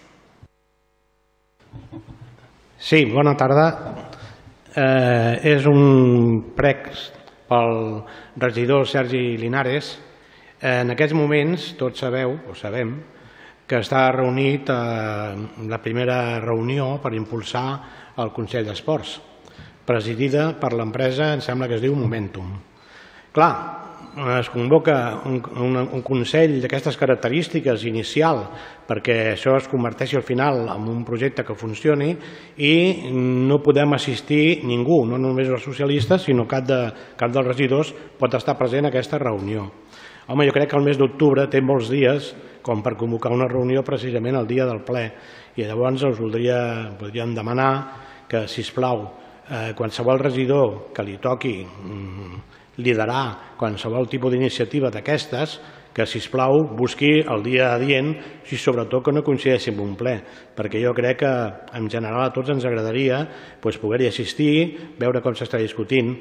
Sí, bona tarda. Eh, és un prec pel regidor Sergi Linares. En aquests moments, tots sabeu, o sabem, que està reunit a la primera reunió per impulsar el Consell d'Esports, presidida per l'empresa, em sembla que es diu Momentum. Clar, es convoca un, un, un Consell d'aquestes característiques inicial perquè això es converteixi al final en un projecte que funcioni i no podem assistir ningú, no només els socialistes, sinó cap, de, cap dels regidors pot estar present a aquesta reunió. Home, jo crec que el mes d'octubre té molts dies com per convocar una reunió precisament el dia del ple. I llavors us voldria, podríem demanar que, si us plau, eh, qualsevol regidor que li toqui mm, liderar qualsevol tipus d'iniciativa d'aquestes, que, si plau busqui el dia adient i sobretot que no coincideixi amb un ple, perquè jo crec que en general a tots ens agradaria doncs, poder-hi assistir, veure com s'està discutint.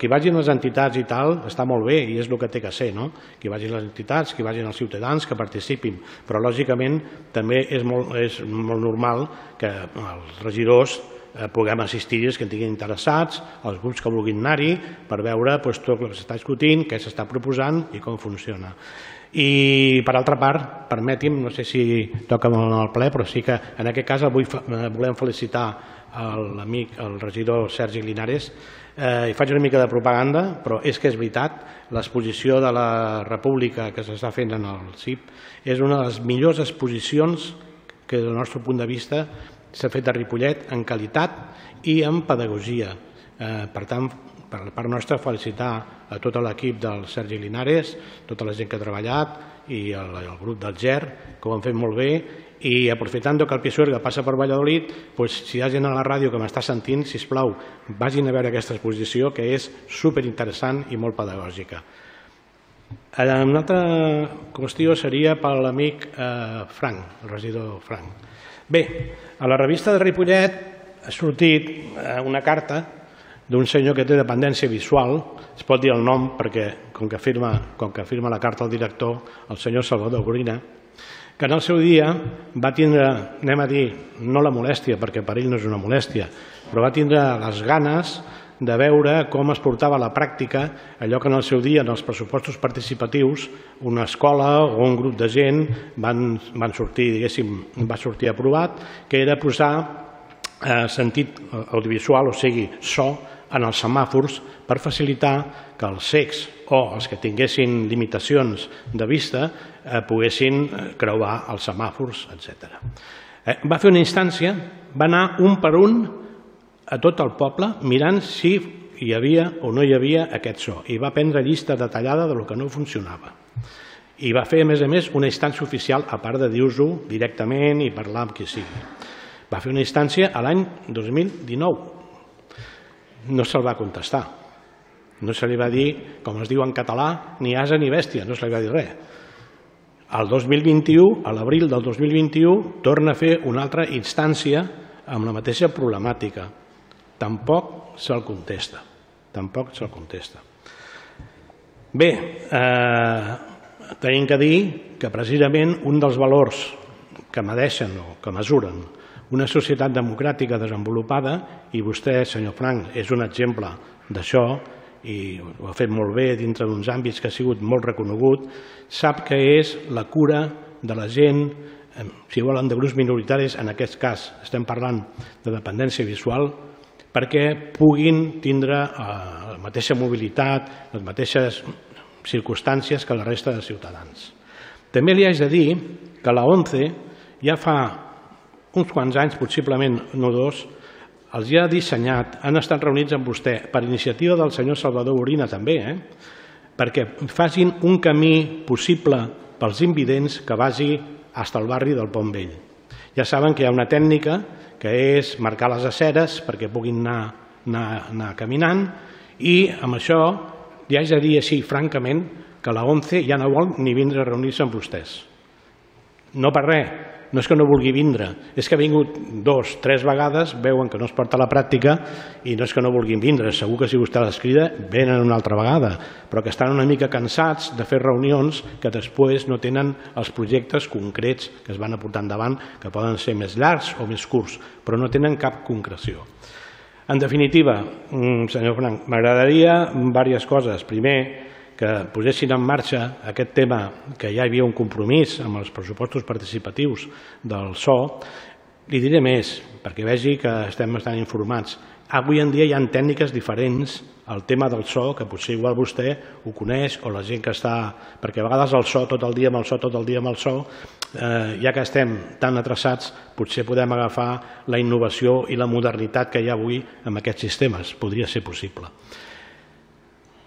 Que vagin les entitats i tal està molt bé i és el que té que ser, no? que vagin les entitats, que vagin els ciutadans, que participin, però lògicament també és molt, és molt normal que els regidors puguem assistir els que en tinguin interessats, els grups que vulguin anar-hi, per veure doncs, tot el que s'està discutint, què s'està proposant i com funciona. I, per altra part, permeti'm, no sé si toca en el ple, però sí que en aquest cas avui eh, volem felicitar l'amic, el regidor Sergi Linares, eh, i faig una mica de propaganda, però és que és veritat, l'exposició de la República que s'està fent en el CIP és una de les millors exposicions que, del nostre punt de vista, s'ha fet a Ripollet en qualitat i en pedagogia. Eh, per tant, per la part nostra, felicitar a tot l'equip del Sergi Linares, tota la gent que ha treballat i el, el grup del GER, que ho han fet molt bé, i aprofitant que el Pisuerga passa per Valladolid, doncs, si hi ha gent a la ràdio que m'està sentint, si plau, vagin a veure aquesta exposició que és superinteressant i molt pedagògica. Eh, una altra qüestió seria per l'amic eh, Frank, el regidor Frank. Bé, a la revista de Ripollet ha sortit eh, una carta d'un senyor que té dependència visual, es pot dir el nom perquè com que firma, com que firma la carta el director, el senyor Salvador Gorina, que en el seu dia va tindre, anem a dir, no la molèstia, perquè per ell no és una molèstia, però va tindre les ganes de veure com es portava a la pràctica allò que en el seu dia, en els pressupostos participatius, una escola o un grup de gent van, van sortir, diguéssim, va sortir aprovat, que era posar eh, sentit audiovisual, o sigui, so, en els semàfors per facilitar que els cecs o els que tinguessin limitacions de vista eh, poguessin eh, creuar els semàfors, etc. Eh, va fer una instància, va anar un per un a tot el poble mirant si hi havia o no hi havia aquest so i va prendre llista detallada de lo que no funcionava. I va fer, a més a més, una instància oficial, a part de dir-ho directament i parlar amb qui sigui. Va fer una instància a l'any 2019. No se'l va contestar. No se li va dir, com es diu en català, ni asa ni bèstia, no se li va dir res. El 2021, a l'abril del 2021, torna a fer una altra instància amb la mateixa problemàtica tampoc se'l contesta. Tampoc se'l contesta. Bé, eh, tenim que dir que precisament un dels valors que medeixen o que mesuren una societat democràtica desenvolupada, i vostè, senyor Frank, és un exemple d'això, i ho ha fet molt bé dintre d'uns àmbits que ha sigut molt reconegut, sap que és la cura de la gent, si volen, de grups minoritaris, en aquest cas estem parlant de dependència visual, perquè puguin tindre eh, la mateixa mobilitat, les mateixes circumstàncies que la resta de ciutadans. També li haig de dir que la ONCE ja fa uns quants anys, possiblement no dos, els ja ha dissenyat, han estat reunits amb vostè, per iniciativa del senyor Salvador Orina també, eh? perquè facin un camí possible pels invidents que vagi fins al barri del Pont Vell. Ja saben que hi ha una tècnica que és marcar les aceres perquè puguin anar, anar, anar caminant i amb això ja haig de dir així francament que la ONCE ja no vol ni vindre a reunir-se amb vostès. No per res, no és que no vulgui vindre, és que ha vingut dos, tres vegades, veuen que no es porta a la pràctica i no és que no vulguin vindre, segur que si vostè les crida venen una altra vegada, però que estan una mica cansats de fer reunions que després no tenen els projectes concrets que es van aportar endavant, que poden ser més llargs o més curts, però no tenen cap concreció. En definitiva, mm, senyor Frank, m'agradaria diverses coses. Primer, que posessin en marxa aquest tema, que ja hi havia un compromís amb els pressupostos participatius del SO, li diré més, perquè vegi que estem bastant informats. Avui en dia hi ha tècniques diferents el tema del so, que potser igual vostè ho coneix, o la gent que està... Perquè a vegades el so, tot el dia amb el so, tot el dia amb el so, eh, ja que estem tan atrasats, potser podem agafar la innovació i la modernitat que hi ha avui amb aquests sistemes. Podria ser possible.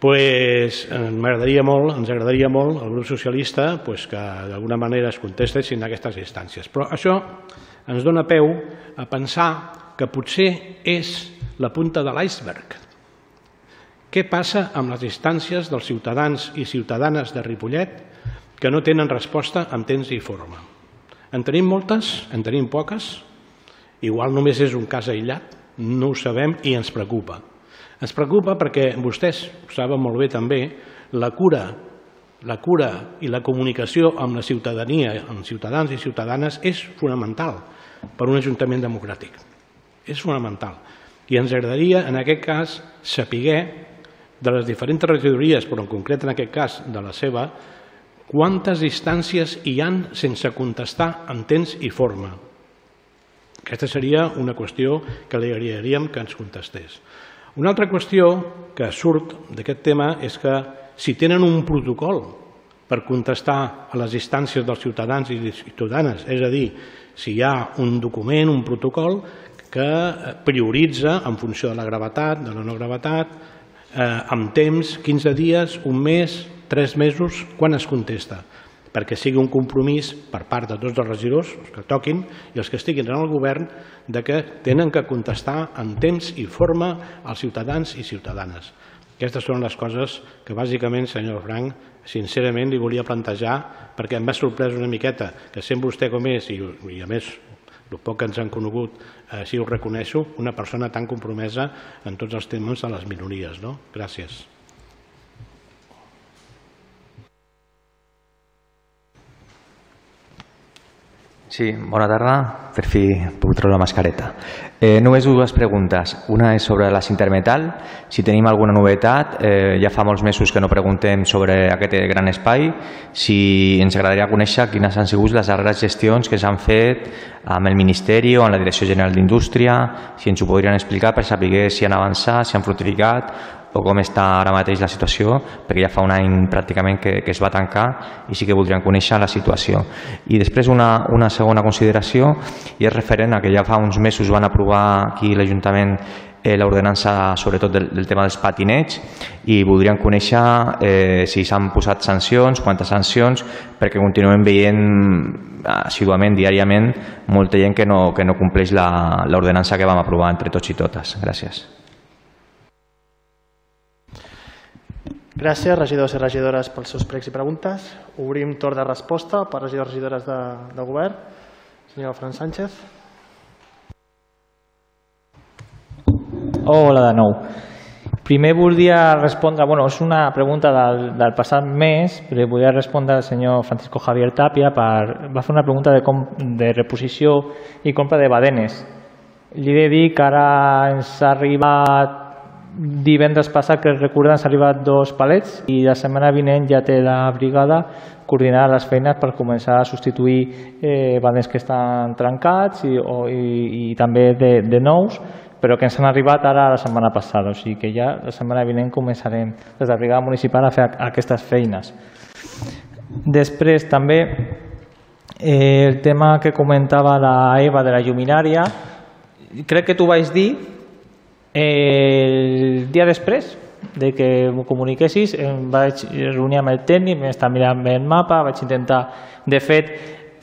Pues, m'agradaria molt, ens agradaria molt al grup socialista pues, que d'alguna manera es contestessin aquestes instàncies. Però això ens dona peu a pensar que potser és la punta de l'iceberg. Què passa amb les instàncies dels ciutadans i ciutadanes de Ripollet que no tenen resposta en temps i forma? En tenim moltes? En tenim poques? Igual només és un cas aïllat? No ho sabem i ens preocupa. Ens preocupa perquè vostès saben molt bé també, la cura, la cura i la comunicació amb la ciutadania, amb ciutadans i ciutadanes, és fonamental per un ajuntament democràtic. És fonamental. I ens agradaria, en aquest cas, saber de les diferents regidories, però en concret en aquest cas de la seva, quantes instàncies hi han sense contestar en temps i forma. Aquesta seria una qüestió que li agradaríem que ens contestés. Una altra qüestió que surt d'aquest tema és que si tenen un protocol per contestar a les instàncies dels ciutadans i ciutadanes, és a dir, si hi ha un document, un protocol que prioritza en funció de la gravetat, de la no gravetat, eh, amb temps, 15 dies, un mes, 3 mesos, quan es contesta perquè sigui un compromís per part de tots els regidors, els que toquin, i els que estiguin en el govern, de que tenen que contestar en temps i forma als ciutadans i ciutadanes. Aquestes són les coses que bàsicament, senyor Frank, sincerament li volia plantejar perquè em va sorprès una miqueta que sent vostè com és i, i a més el poc que ens han conegut així ho reconeixo, una persona tan compromesa en tots els temes de les minories. No? Gràcies. Sí, bona tarda. Per fi puc treure la mascareta. Eh, només dues preguntes. Una és sobre la Cintermetal. Si tenim alguna novetat, eh, ja fa molts mesos que no preguntem sobre aquest gran espai. Si ens agradaria conèixer quines han sigut les darreres gestions que s'han fet amb el Ministeri o amb la Direcció General d'Indústria, si ens ho podrien explicar per saber si han avançat, si han fructificat o com està ara mateix la situació, perquè ja fa un any pràcticament que, que es va tancar i sí que voldríem conèixer la situació. I després una, una segona consideració i és referent a que ja fa uns mesos van aprovar aquí l'Ajuntament eh, l'ordenança sobretot del, del tema dels patinets i voldríem conèixer eh, si s'han posat sancions, quantes sancions, perquè continuem veient assiduament, diàriament, molta gent que no, que no compleix l'ordenança que vam aprovar entre tots i totes. Gràcies. Gràcies, regidors i regidores, pels seus pregs i preguntes. Obrim torn de resposta per regidors i regidores de, de govern. Senyor Fran Sánchez. Hola de nou. Primer volia respondre, bueno, és una pregunta del, del passat mes, però volia respondre al senyor Francisco Javier Tapia, per, va fer una pregunta de, com, de reposició i compra de badenes. Li he de dir que ara ens ha arribat divendres passat que recordem s'ha arribat dos palets i la setmana vinent ja té la brigada coordinar les feines per començar a substituir eh, bandes que estan trencats i, o, i, i també de, de nous però que ens han arribat ara la setmana passada, o sigui que ja la setmana vinent començarem des de la brigada municipal a fer aquestes feines. Després també eh, el tema que comentava la Eva de la lluminària, crec que tu vaig dir el dia després de que m'ho comuniquessis em vaig reunir amb el tècnic, vam estar mirant el mapa, vaig intentar, de fet,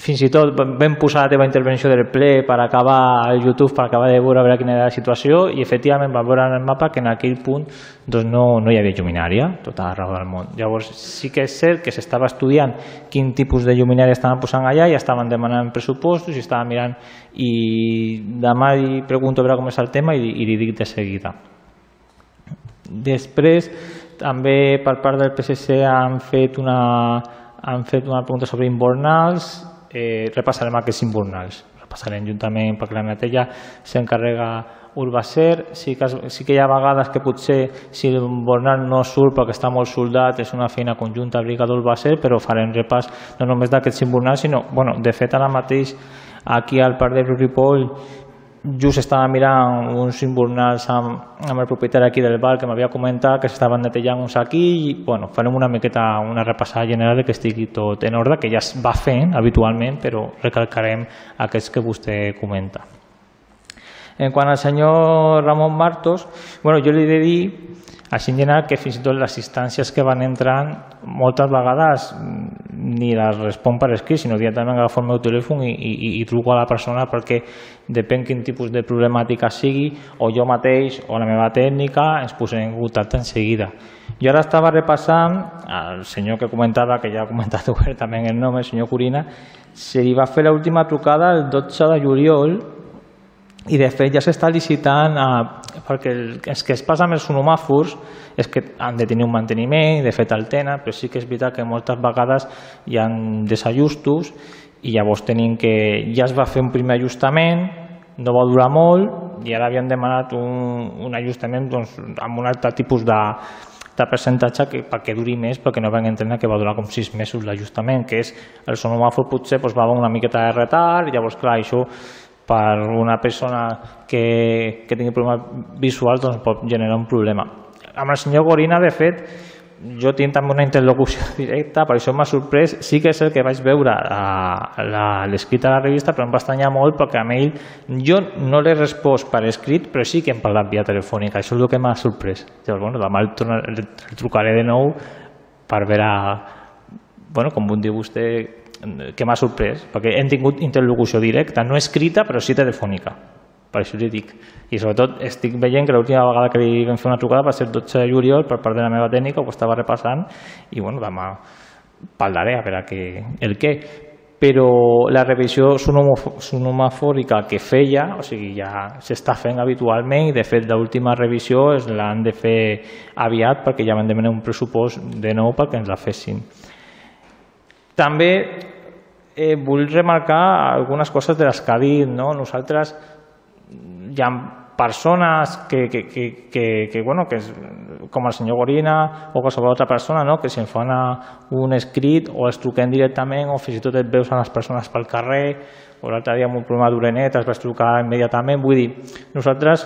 fins i tot vam posar la teva intervenció del ple per acabar al YouTube, per acabar de veure, veure quina era la situació i efectivament vam veure en el mapa que en aquell punt doncs no, no hi havia lluminària tota arreu del món. Llavors sí que és cert que s'estava estudiant quin tipus de lluminària estaven posant allà i estaven demanant pressupostos i estaven mirant i demà li pregunto a veure com és el tema i, i li dic de seguida. Després també per part del PSC han fet una, han fet una pregunta sobre inbornals eh, repassarem aquests invernals. Repassarem juntament perquè la neteja s'encarrega Urbacer, sí que, sí que hi ha vegades que potser si el Bornal no surt perquè està molt soldat, és una feina conjunta Brigada Urbacer, però farem repàs no només d'aquest Simbornal, sinó, bueno, de fet ara mateix aquí al Parc de Ripoll just estava mirant uns invernals amb, amb el propietari aquí del bar que m'havia comentat que s'estaven netejant uns aquí i bueno, farem una miqueta una repassada general que estigui tot en ordre, que ja es va fent habitualment, però recalcarem aquests que vostè comenta. En quant al senyor Ramon Martos, bueno, jo li he de dir així en general que fins i tot les instàncies que van entrant moltes vegades ni les respon per escrit, sinó directament agafo el meu telèfon i, i, i truco a la persona perquè depèn quin tipus de problemàtica sigui, o jo mateix o la meva tècnica ens posem en contacte en seguida. Jo ara estava repassant al senyor que comentava, que ja ha comentat obertament el nom, el senyor Corina, se li va fer l'última trucada el 12 de juliol i de fet ja s'està licitant a, perquè el, els que es passa amb els sonomàfors és que han de tenir un manteniment, de fet el tenen, però sí que és veritat que moltes vegades hi ha desajustos i llavors tenim que ja es va fer un primer ajustament, no va durar molt i ara havien demanat un, un ajustament doncs, amb un altre tipus de, de percentatge que, perquè duri més perquè no van entendre que va durar com sis mesos l'ajustament, que és el sonomàfor potser doncs, va una miqueta de retard, llavors clar, això per una persona que, que tingui problemes visuals doncs pot generar un problema. Amb el senyor Gorina, de fet, jo tinc també una interlocució directa, per això m'ha sorprès. Sí que és el que vaig veure a l'escrit de la revista, però em va estranyar molt perquè amb ell jo no l'he respost per escrit, però sí que hem parlat via telefònica. Això és el que m'ha sorprès. Llavors, bueno, demà el, el, el trucaré de nou per veure, bueno, com diu vostè, que m'ha sorprès, perquè hem tingut interlocució directa, no escrita, però sí telefònica. Per això li dic. I sobretot estic veient que l'última vegada que li vam fer una trucada va ser el 12 de juliol per part de la meva tècnica, ho estava repassant, i bueno, demà parlaré a veure què, el què. Però la revisió sonomafòrica que feia, o sigui, ja s'està fent habitualment i de fet l'última revisió l'han de fer aviat perquè ja van demanar un pressupost de nou perquè ens la fessin. També eh, vull remarcar algunes coses de les que ha dit. No? Nosaltres hi ha persones que, que, que, que, que, bueno, que és, com el senyor Gorina o qualsevol altra persona, no? que si ens fan un escrit o els truquem directament o fins i tot et veus a les persones pel carrer o l'altre dia amb un problema d'urenet es vas trucar immediatament. Vull dir, nosaltres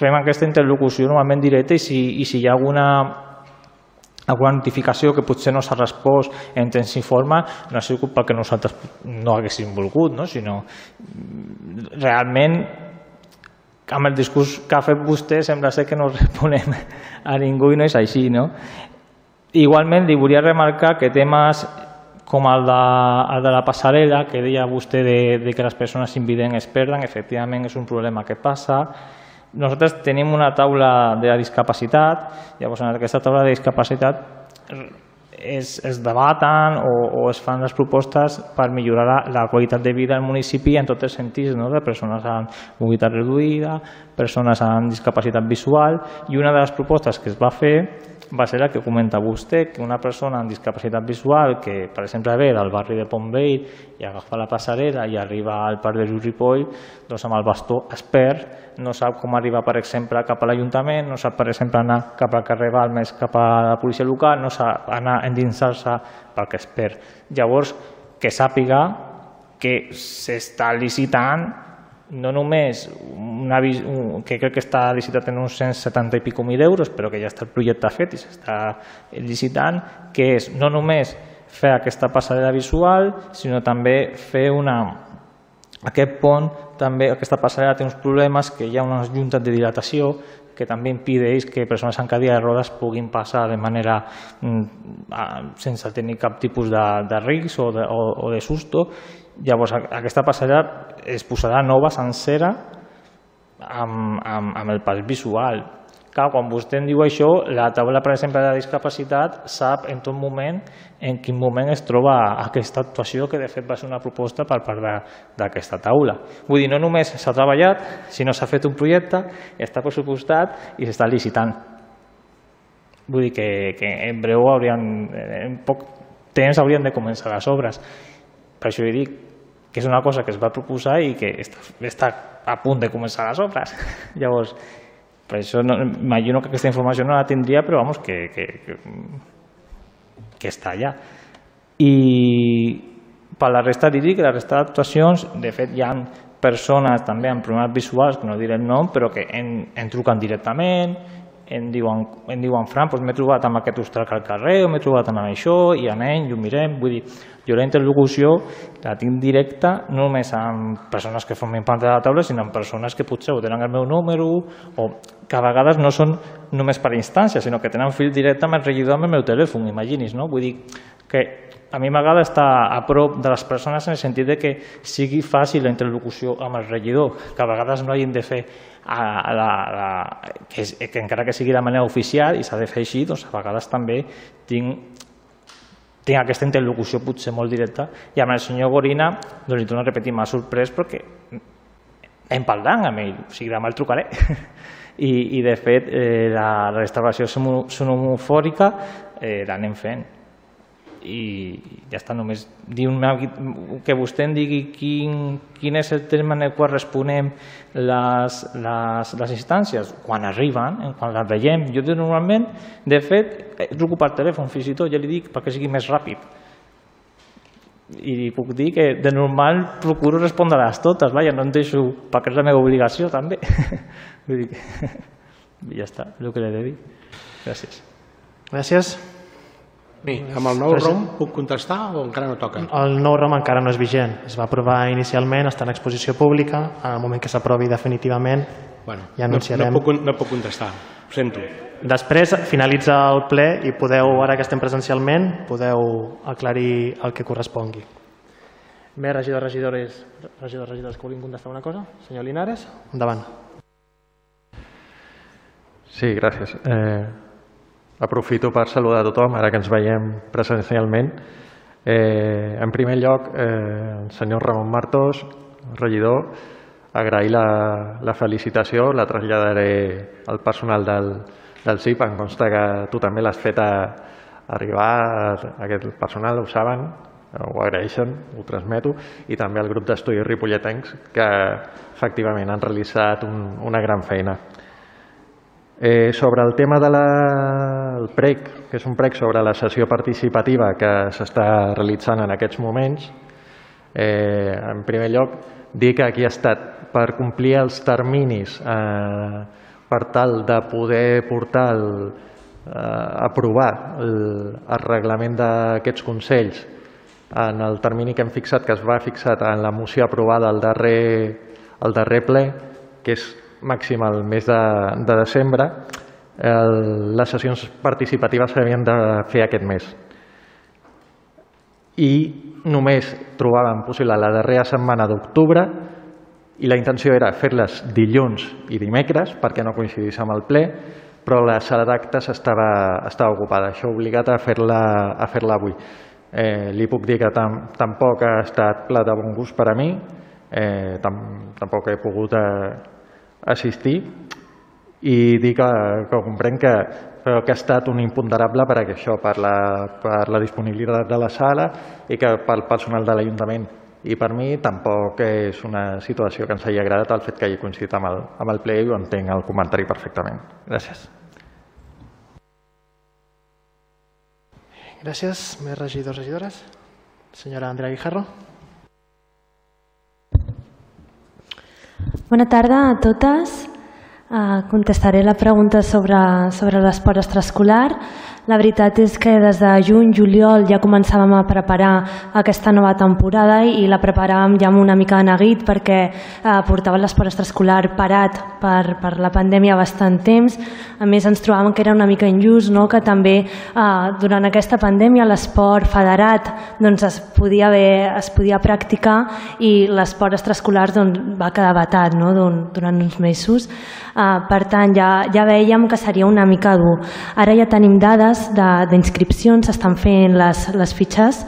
fem aquesta interlocució normalment directa i si, i si hi ha alguna alguna notificació que potser no s'ha respost en temps i forma, no ha sigut perquè nosaltres no haguéssim volgut, no? sinó realment amb el discurs que ha fet vostè sembla ser que no responem a ningú i no és així. No? Igualment, li volia remarcar que temes com el de, el de la passarel·la, que deia vostè de, de que les persones invidents es perden, efectivament és un problema que passa, nosaltres tenim una taula de discapacitat, llavors en aquesta taula de discapacitat es, es debaten o, o es fan les propostes per millorar la, la qualitat de vida del municipi en tots els sentits, no? de persones amb mobilitat reduïda, persones amb discapacitat visual, i una de les propostes que es va fer va ser la que comenta vostè, que una persona amb discapacitat visual que, per exemple, ve del barri de Pontvell i agafa la passarel·la i arriba al parc de Ripoll, doncs amb el bastó es perd, no sap com arribar, per exemple, cap a l'Ajuntament, no sap, per exemple, anar cap al carrer Balmes, cap a la policia local, no sap anar endinsar-se perquè es perd. Llavors, que sàpiga que s'està licitant no només una, un, que crec que està licitat en uns 170 i pico mil euros, però que ja està el projecte fet i s'està licitant, que és no només fer aquesta passarel·la visual, sinó també fer una... Aquest pont, també, aquesta passarel·la té uns problemes, que hi ha unes juntes de dilatació que també impedeix que persones en cadira de rodes puguin passar de manera mm, sense tenir cap tipus de, de risc o de, o, o de susto Llavors, aquesta passarel·la es posarà nova, sencera, amb, amb, amb el pas visual. Clar, quan vostè em diu això, la taula, per exemple, de discapacitat sap en tot moment en quin moment es troba aquesta actuació que de fet va ser una proposta per part d'aquesta taula. Vull dir, no només s'ha treballat, sinó s'ha fet un projecte, està pressupostat i s'està licitant. Vull dir que, que en breu haurien, en poc temps haurien de començar les obres. Per això dit que és una cosa que es va proposar i que està, està a punt de començar les obres. Llavors, per això no, imagino que aquesta informació no la tindria, però vamos, que, que, que, que està allà. I per la resta dir que la resta d'actuacions, de fet, hi ha persones també amb problemes visuals, que no diré el nom, però que en, en truquen directament, em diuen, em diuen Fran, doncs m'he trobat amb aquest ostrac al carrer, o m'he trobat amb això, i anem, i ho mirem. Vull dir, jo la interlocució la tinc directa no només amb persones que formen part de la taula, sinó amb persones que potser ho tenen el meu número, o que a vegades no són només per instància, sinó que tenen fil directe amb el regidor amb el meu telèfon, imaginis, no? Vull dir que a mi m'agrada estar a prop de les persones en el sentit de que sigui fàcil la interlocució amb el regidor, que a vegades no hagin de fer a la, la, que, que encara que sigui de manera oficial i s'ha de fer així, doncs a vegades també tinc, tinc aquesta interlocució potser molt directa i amb el senyor Gorina doncs li torno a repetir, m'ha sorprès perquè hem parlat amb ell, o sigui demà el trucaré. I, i de fet eh, la restauració sonomofòrica eh, l'anem fent i ja està, només dir que vostè em digui quin, quin és el terme en el qual responem les, les, les instàncies quan arriben, quan les veiem. Jo normalment, de fet, eh, truco per telèfon fins i tot, ja li dic perquè sigui més ràpid. I puc dir que de normal procuro respondre-les totes, vaja, no em deixo, perquè és la meva obligació també. Vull dir que ja està, el que l'he de dir. Gràcies. Gràcies. Bé, amb el nou ROM puc contestar o encara no toca? El nou ROM encara no és vigent. Es va aprovar inicialment, està en exposició pública. En el moment que s'aprovi definitivament bueno, ja anunciarem. No, no, puc, no puc contestar, ho sento. Després finalitza el ple i podeu, ara que estem presencialment, podeu aclarir el que correspongui. Més regidors, regidores, regidors, regidors que vulguin contestar una cosa? Senyor Linares, endavant. Sí, gràcies. Eh, Aprofito per saludar a tothom, ara que ens veiem presencialment. Eh, en primer lloc, eh, el senyor Ramon Martos, regidor, agrair la, la felicitació, la traslladaré al personal del, del CIP, em consta que tu també l'has fet a, arribar a aquest personal, ho saben, ho agraeixen, ho transmeto, i també al grup d'estudis ripolletens que efectivament han realitzat un, una gran feina. Eh, sobre el tema del de PREC, que és un PREC sobre la sessió participativa que s'està realitzant en aquests moments, eh, en primer lloc, dir que aquí ha estat per complir els terminis eh, per tal de poder portar el, eh, aprovar el, el reglament d'aquests consells en el termini que hem fixat, que es va fixar en la moció aprovada al darrer, al darrer ple, que és màxim al mes de, de desembre, el, les sessions participatives s'havien de fer aquest mes. I només trobàvem possible la darrera setmana d'octubre i la intenció era fer-les dilluns i dimecres perquè no coincidís amb el ple, però la sala d'actes estava, estava ocupada. Això ha obligat a fer-la a fer avui. Eh, li puc dir que tam, tampoc ha estat plat de bon gust per a mi, eh, tam, tampoc he pogut eh, assistir i dir que, que comprenc que, però que ha estat un imponderable per això, per la, per la disponibilitat de la sala i que pel personal de l'Ajuntament. I per mi tampoc és una situació que ens hagi agradat el fet que hagi coincidit amb el, amb el ple i ho entenc el comentari perfectament. Gràcies. Gràcies. Més regidors, regidores. Senyora Andrea Guijarro. Bona tarda a totes. Uh, contestaré la pregunta sobre, sobre l'esport extraescolar. La veritat és que des de juny, juliol ja començàvem a preparar aquesta nova temporada i la preparàvem ja amb una mica de neguit perquè eh, portava l'esport extraescolar parat per, per la pandèmia bastant temps. A més, ens trobàvem que era una mica injust, no? que també eh, durant aquesta pandèmia l'esport federat doncs, es, podia haver, es podia practicar i l'esport extraescolar doncs, va quedar batat no? durant uns mesos. Eh, per tant, ja, ja veiem que seria una mica dur. Ara ja tenim dades dades d'inscripcions, s'estan fent les, les fitxes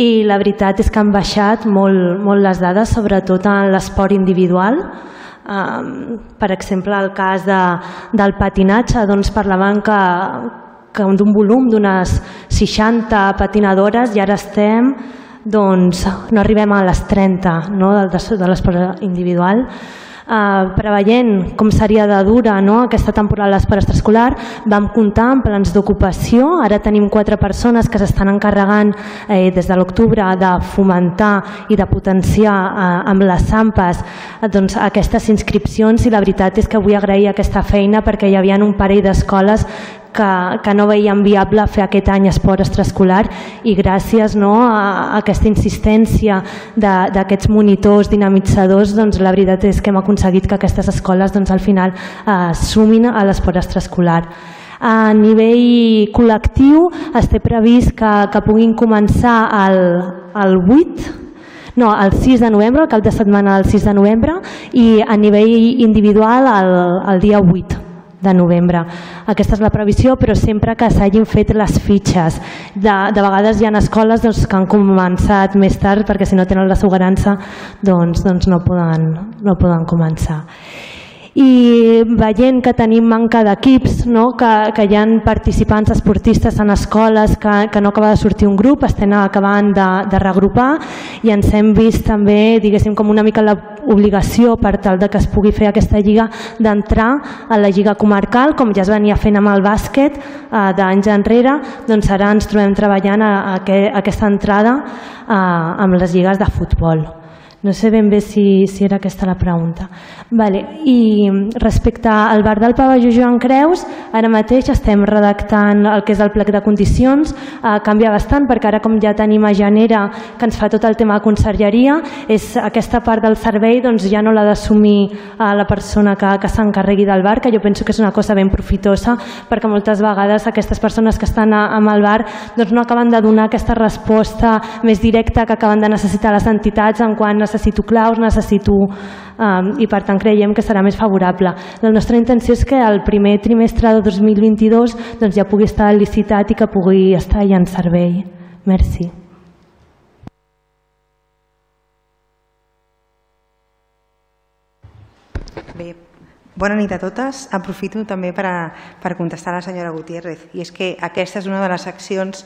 i la veritat és que han baixat molt, molt les dades, sobretot en l'esport individual. Um, per exemple, el cas de, del patinatge, doncs parlaven que, que d'un volum d'unes 60 patinadores i ara estem doncs no arribem a les 30 no, de, de l'esport individual eh, preveient com seria de dura no, aquesta temporada de l'esport extraescolar, vam comptar amb plans d'ocupació. Ara tenim quatre persones que s'estan encarregant eh, des de l'octubre de fomentar i de potenciar eh, amb les SAMPAs eh, doncs, aquestes inscripcions i la veritat és que vull agrair aquesta feina perquè hi havia un parell d'escoles que, que no veiem viable fer aquest any esport extraescolar i gràcies no, a, a aquesta insistència d'aquests monitors dinamitzadors, doncs la veritat és que hem aconseguit que aquestes escoles doncs, al final eh, sumin a l'esport extraescolar. A nivell col·lectiu es té previst que, que puguin començar el, el 8 no, el 6 de novembre, el cap de setmana del 6 de novembre i a nivell individual el, el dia 8 de novembre. Aquesta és la previsió, però sempre que s'hagin fet les fitxes. De, de vegades hi ha escoles doncs, que han començat més tard perquè si no tenen l'assegurança doncs, doncs no, poden, no poden començar i veient que tenim manca d'equips, no? que, que hi ha participants esportistes en escoles que, que no acaba de sortir un grup, estem acabant de, de regrupar i ens hem vist també diguéssim com una mica l'obligació per tal de que es pugui fer aquesta lliga d'entrar a la lliga comarcal com ja es venia fent amb el bàsquet eh, d'anys enrere, doncs ara ens trobem treballant a, a, a aquesta entrada eh, amb les lligues de futbol. No sé ben bé si, si era aquesta la pregunta. Vale. I respecte al bar del pavelló Joan Creus, ara mateix estem redactant el que és el plec de condicions. Eh, canvia bastant perquè ara com ja tenim a Genera que ens fa tot el tema de consergeria, és aquesta part del servei doncs, ja no l'ha d'assumir eh, la persona que, que s'encarregui del bar, que jo penso que és una cosa ben profitosa perquè moltes vegades aquestes persones que estan a, amb el bar doncs, no acaben de donar aquesta resposta més directa que acaben de necessitar les entitats en quan necessito claus, necessito... Um, I per tant creiem que serà més favorable. La nostra intenció és que el primer trimestre de 2022 doncs, ja pugui estar licitat i que pugui estar ja en servei. Merci. Bé, Bona nit a totes. Aprofito també per, a, per contestar a la senyora Gutiérrez. I és que aquesta és una de les accions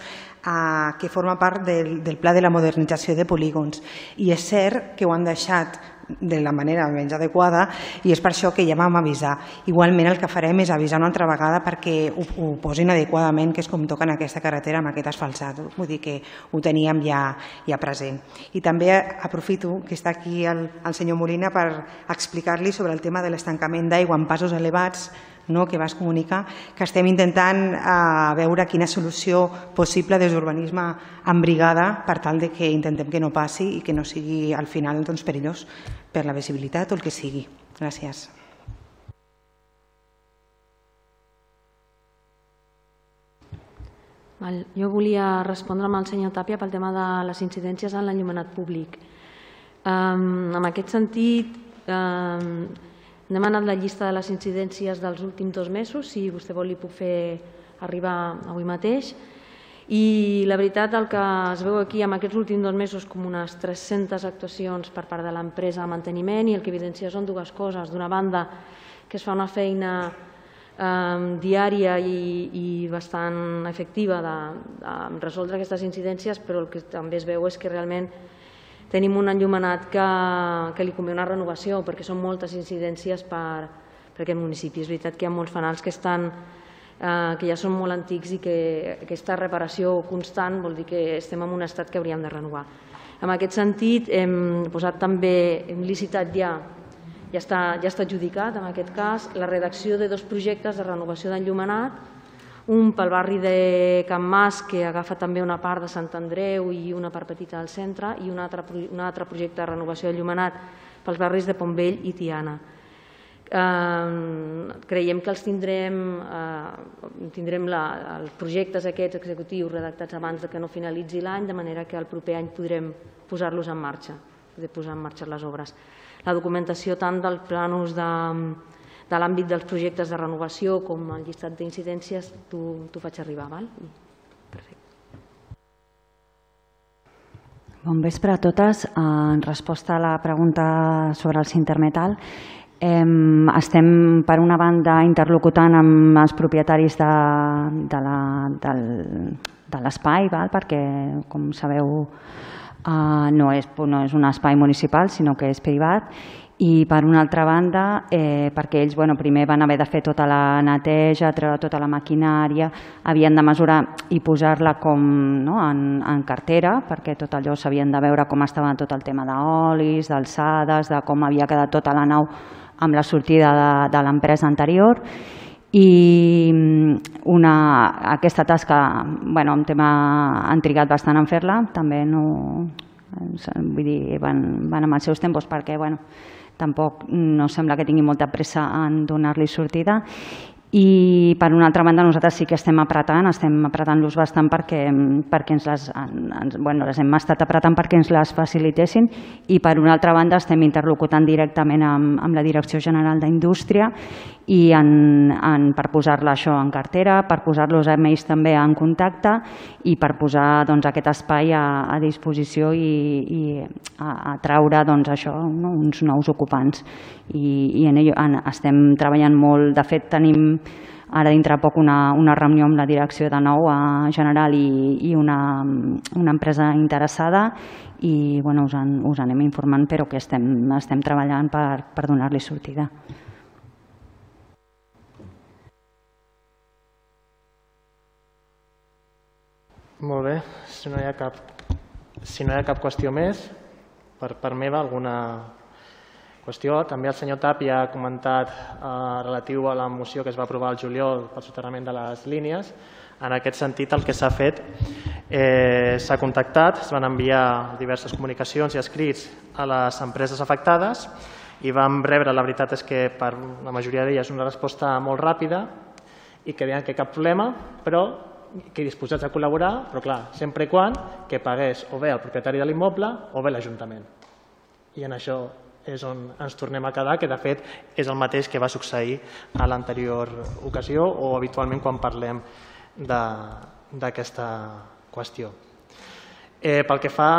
que forma part del, del pla de la modernització de polígons. I és cert que ho han deixat de la manera menys adequada i és per això que ja vam avisar. Igualment el que farem és avisar una altra vegada perquè ho, ho posin adequadament, que és com toca en aquesta carretera amb aquest asfaltat. Vull dir que ho teníem ja, ja present. I també aprofito que està aquí el, el senyor Molina per explicar-li sobre el tema de l'estancament d'aigua en passos elevats no, que vas comunicar, que estem intentant eh, veure quina solució possible des d'urbanisme en brigada per tal de que intentem que no passi i que no sigui al final doncs, perillós per la visibilitat o el que sigui. Gràcies. Val. Jo volia respondre amb el senyor Tàpia pel tema de les incidències en l'enllumenat públic. Um, en aquest sentit, um, N'hem anat la llista de les incidències dels últims dos mesos, si vostè vol li puc fer arribar avui mateix. I la veritat, el que es veu aquí amb aquests últims dos mesos com unes 300 actuacions per part de l'empresa de manteniment i el que evidencia són dues coses. D'una banda, que es fa una feina eh, diària i, i bastant efectiva de, de resoldre aquestes incidències, però el que també es veu és que realment Tenim un enllumenat que, que li convé una renovació perquè són moltes incidències per, per aquest municipi. És veritat que hi ha molts fanals que, estan, eh, que ja són molt antics i que aquesta reparació constant vol dir que estem en un estat que hauríem de renovar. En aquest sentit, hem posat també, hem licitat ja, ja està, ja està adjudicat en aquest cas, la redacció de dos projectes de renovació d'enllumenat un pel barri de Can Mas, que agafa també una part de Sant Andreu i una part petita del centre, i un altre, un altre projecte de renovació de Llumenat pels barris de Pontvell i Tiana. Eh, creiem que els tindrem, eh, tindrem la, els projectes aquests executius redactats abans de que no finalitzi l'any, de manera que el proper any podrem posar-los en marxa, poder posar en marxa les obres. La documentació tant dels plànols de, de l'àmbit dels projectes de renovació com el llistat d'incidències t'ho faig arribar. Val? Perfecte. Bon vespre a totes. En resposta a la pregunta sobre el Cintermetal, estem, per una banda, interlocutant amb els propietaris de, de l'espai, perquè, com sabeu, Uh, no, és, no és un espai municipal, sinó que és privat i per una altra banda eh, perquè ells bueno, primer van haver de fer tota la neteja, treure tota la maquinària, havien de mesurar i posar-la com no, en, en cartera perquè tot allò s'havien de veure com estava tot el tema d'olis, d'alçades, de com havia quedat tota la nau amb la sortida de, de l'empresa anterior. I una, aquesta tasca, bueno, un tema han trigat bastant en fer-la, també no, vull dir, van, van amb els seus tempos perquè, bueno, tampoc no sembla que tingui molta pressa en donar-li sortida i per una altra banda nosaltres sí que estem apretant, estem apretant-los bastant perquè, perquè ens les, ens, bueno, les hem estat apretant perquè ens les facilitessin i per una altra banda estem interlocutant directament amb, amb la Direcció General d'Indústria i en, en, per posar-la això en cartera, per posar-los a ells també en contacte i per posar doncs, aquest espai a, a disposició i, i a, a traure doncs, això, no? uns nous ocupants. I, i en, ello, en, estem treballant molt, de fet tenim ara dintre poc una, una reunió amb la direcció de nou a general i, i una, una empresa interessada i bueno, us, en, us anem informant però que estem, estem treballant per, per donar-li sortida. Molt bé, si no hi ha cap, si no hi ha cap qüestió més, per part meva alguna qüestió. També el senyor Tapia ha comentat eh, relatiu a la moció que es va aprovar el juliol pel soterrament de les línies. En aquest sentit, el que s'ha fet eh, s'ha contactat, es van enviar diverses comunicacions i escrits a les empreses afectades i vam rebre, la veritat és que per la majoria d'elles, una resposta molt ràpida i que deien que cap problema, però que disposats a col·laborar, però clar, sempre i quan que pagués o bé el propietari de l'immoble o bé l'Ajuntament. I en això és on ens tornem a quedar, que de fet és el mateix que va succeir a l'anterior ocasió o habitualment quan parlem d'aquesta qüestió. Eh, pel que fa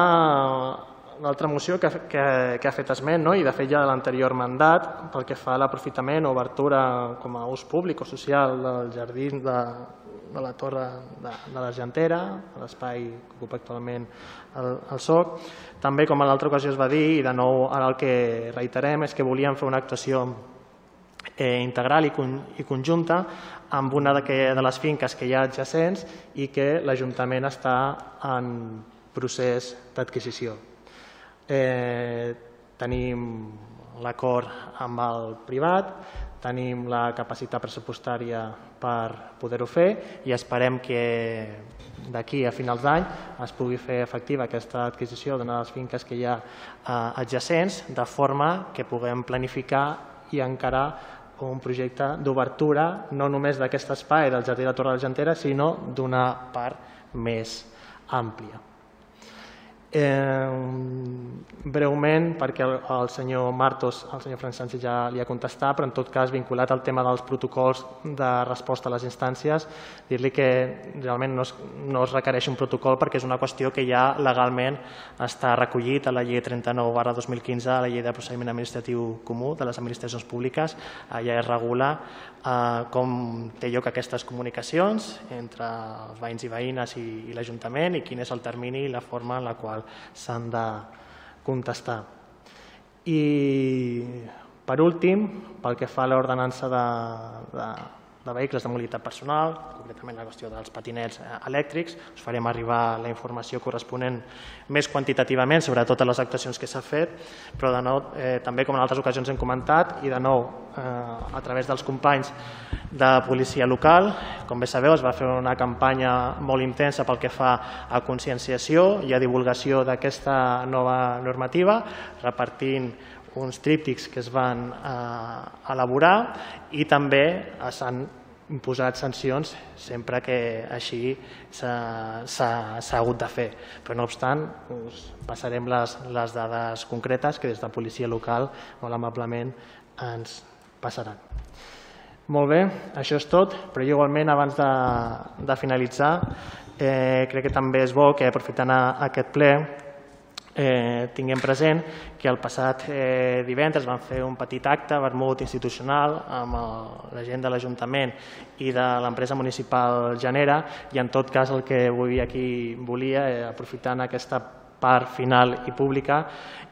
l'altra moció que, que, que ha fet esment, no? i de fet ja de l'anterior mandat, pel que fa a l'aprofitament o obertura com a ús públic o social del jardí de, de la torre de, de l'Argentera, l'espai que ocupa actualment el, el SOC. També, com a l'altra ocasió es va dir, i de nou ara el que reiterem, és que volíem fer una actuació eh, integral i, con, i conjunta amb una de, que, de les finques que hi ha adjacents i que l'Ajuntament està en procés d'adquisició. Eh, tenim l'acord amb el privat, tenim la capacitat pressupostària per poder-ho fer i esperem que d'aquí a finals d'any es pugui fer efectiva aquesta adquisició de les finques que hi ha eh, adjacents de forma que puguem planificar i encarar un projecte d'obertura no només d'aquest espai del Jardí de Torre Argentera sinó d'una part més àmplia. Eh, breument, perquè el, el senyor Martos, el senyor Francesc Sánchez ja li ha contestat, però en tot cas vinculat al tema dels protocols de resposta a les instàncies, dir-li que realment no es, no es requereix un protocol perquè és una qüestió que ja legalment està recollit a la llei 39 barra 2015, a la llei de procediment administratiu comú de les administracions públiques, allà es regula eh, com té lloc aquestes comunicacions entre els veïns i veïnes i, i l'Ajuntament i quin és el termini i la forma en la qual s'han de contestar. I per últim, pel que fa a l'ordenança de, de, de vehicles de mobilitat personal, concretament la qüestió dels patinets eh, elèctrics, us farem arribar la informació corresponent més quantitativament sobre totes les actuacions que s'ha fet, però de nou, eh, també com en altres ocasions hem comentat, i de nou eh, a través dels companys de policia local, com bé sabeu es va fer una campanya molt intensa pel que fa a conscienciació i a divulgació d'aquesta nova normativa, repartint uns tríptics que es van eh, elaborar i també s'han imposat sancions sempre que així s'ha hagut de fer. Però no obstant, us passarem les, les dades concretes que des de policia local molt amablement ens passaran. Molt bé, això és tot, però igualment abans de, de finalitzar eh, crec que també és bo que aprofitant aquest ple eh, tinguem present que el passat eh, divendres vam fer un petit acte vermut institucional amb el, la gent de l'Ajuntament i de l'empresa municipal Genera i en tot cas el que avui aquí volia, eh, aprofitant aquesta part final i pública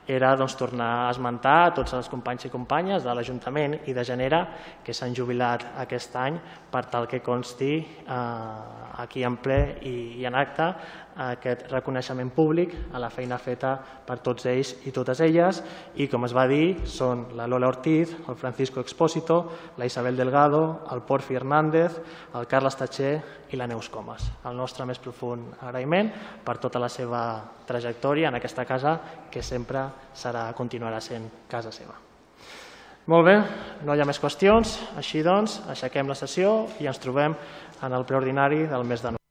era doncs, tornar a esmentar tots els companys i companyes de l'Ajuntament i de Genera que s'han jubilat aquest any per tal que consti eh, aquí en ple i, i en acte aquest reconeixement públic a la feina feta per tots ells i totes elles i com es va dir són la Lola Ortiz, el Francisco Expósito, la Isabel Delgado, el Porfi Hernández, el Carles Tatxer i la Neus Comas. El nostre més profund agraïment per tota la seva trajectòria en aquesta casa que sempre serà, continuarà sent casa seva. Molt bé, no hi ha més qüestions, així doncs aixequem la sessió i ens trobem en el preordinari del mes de novembre.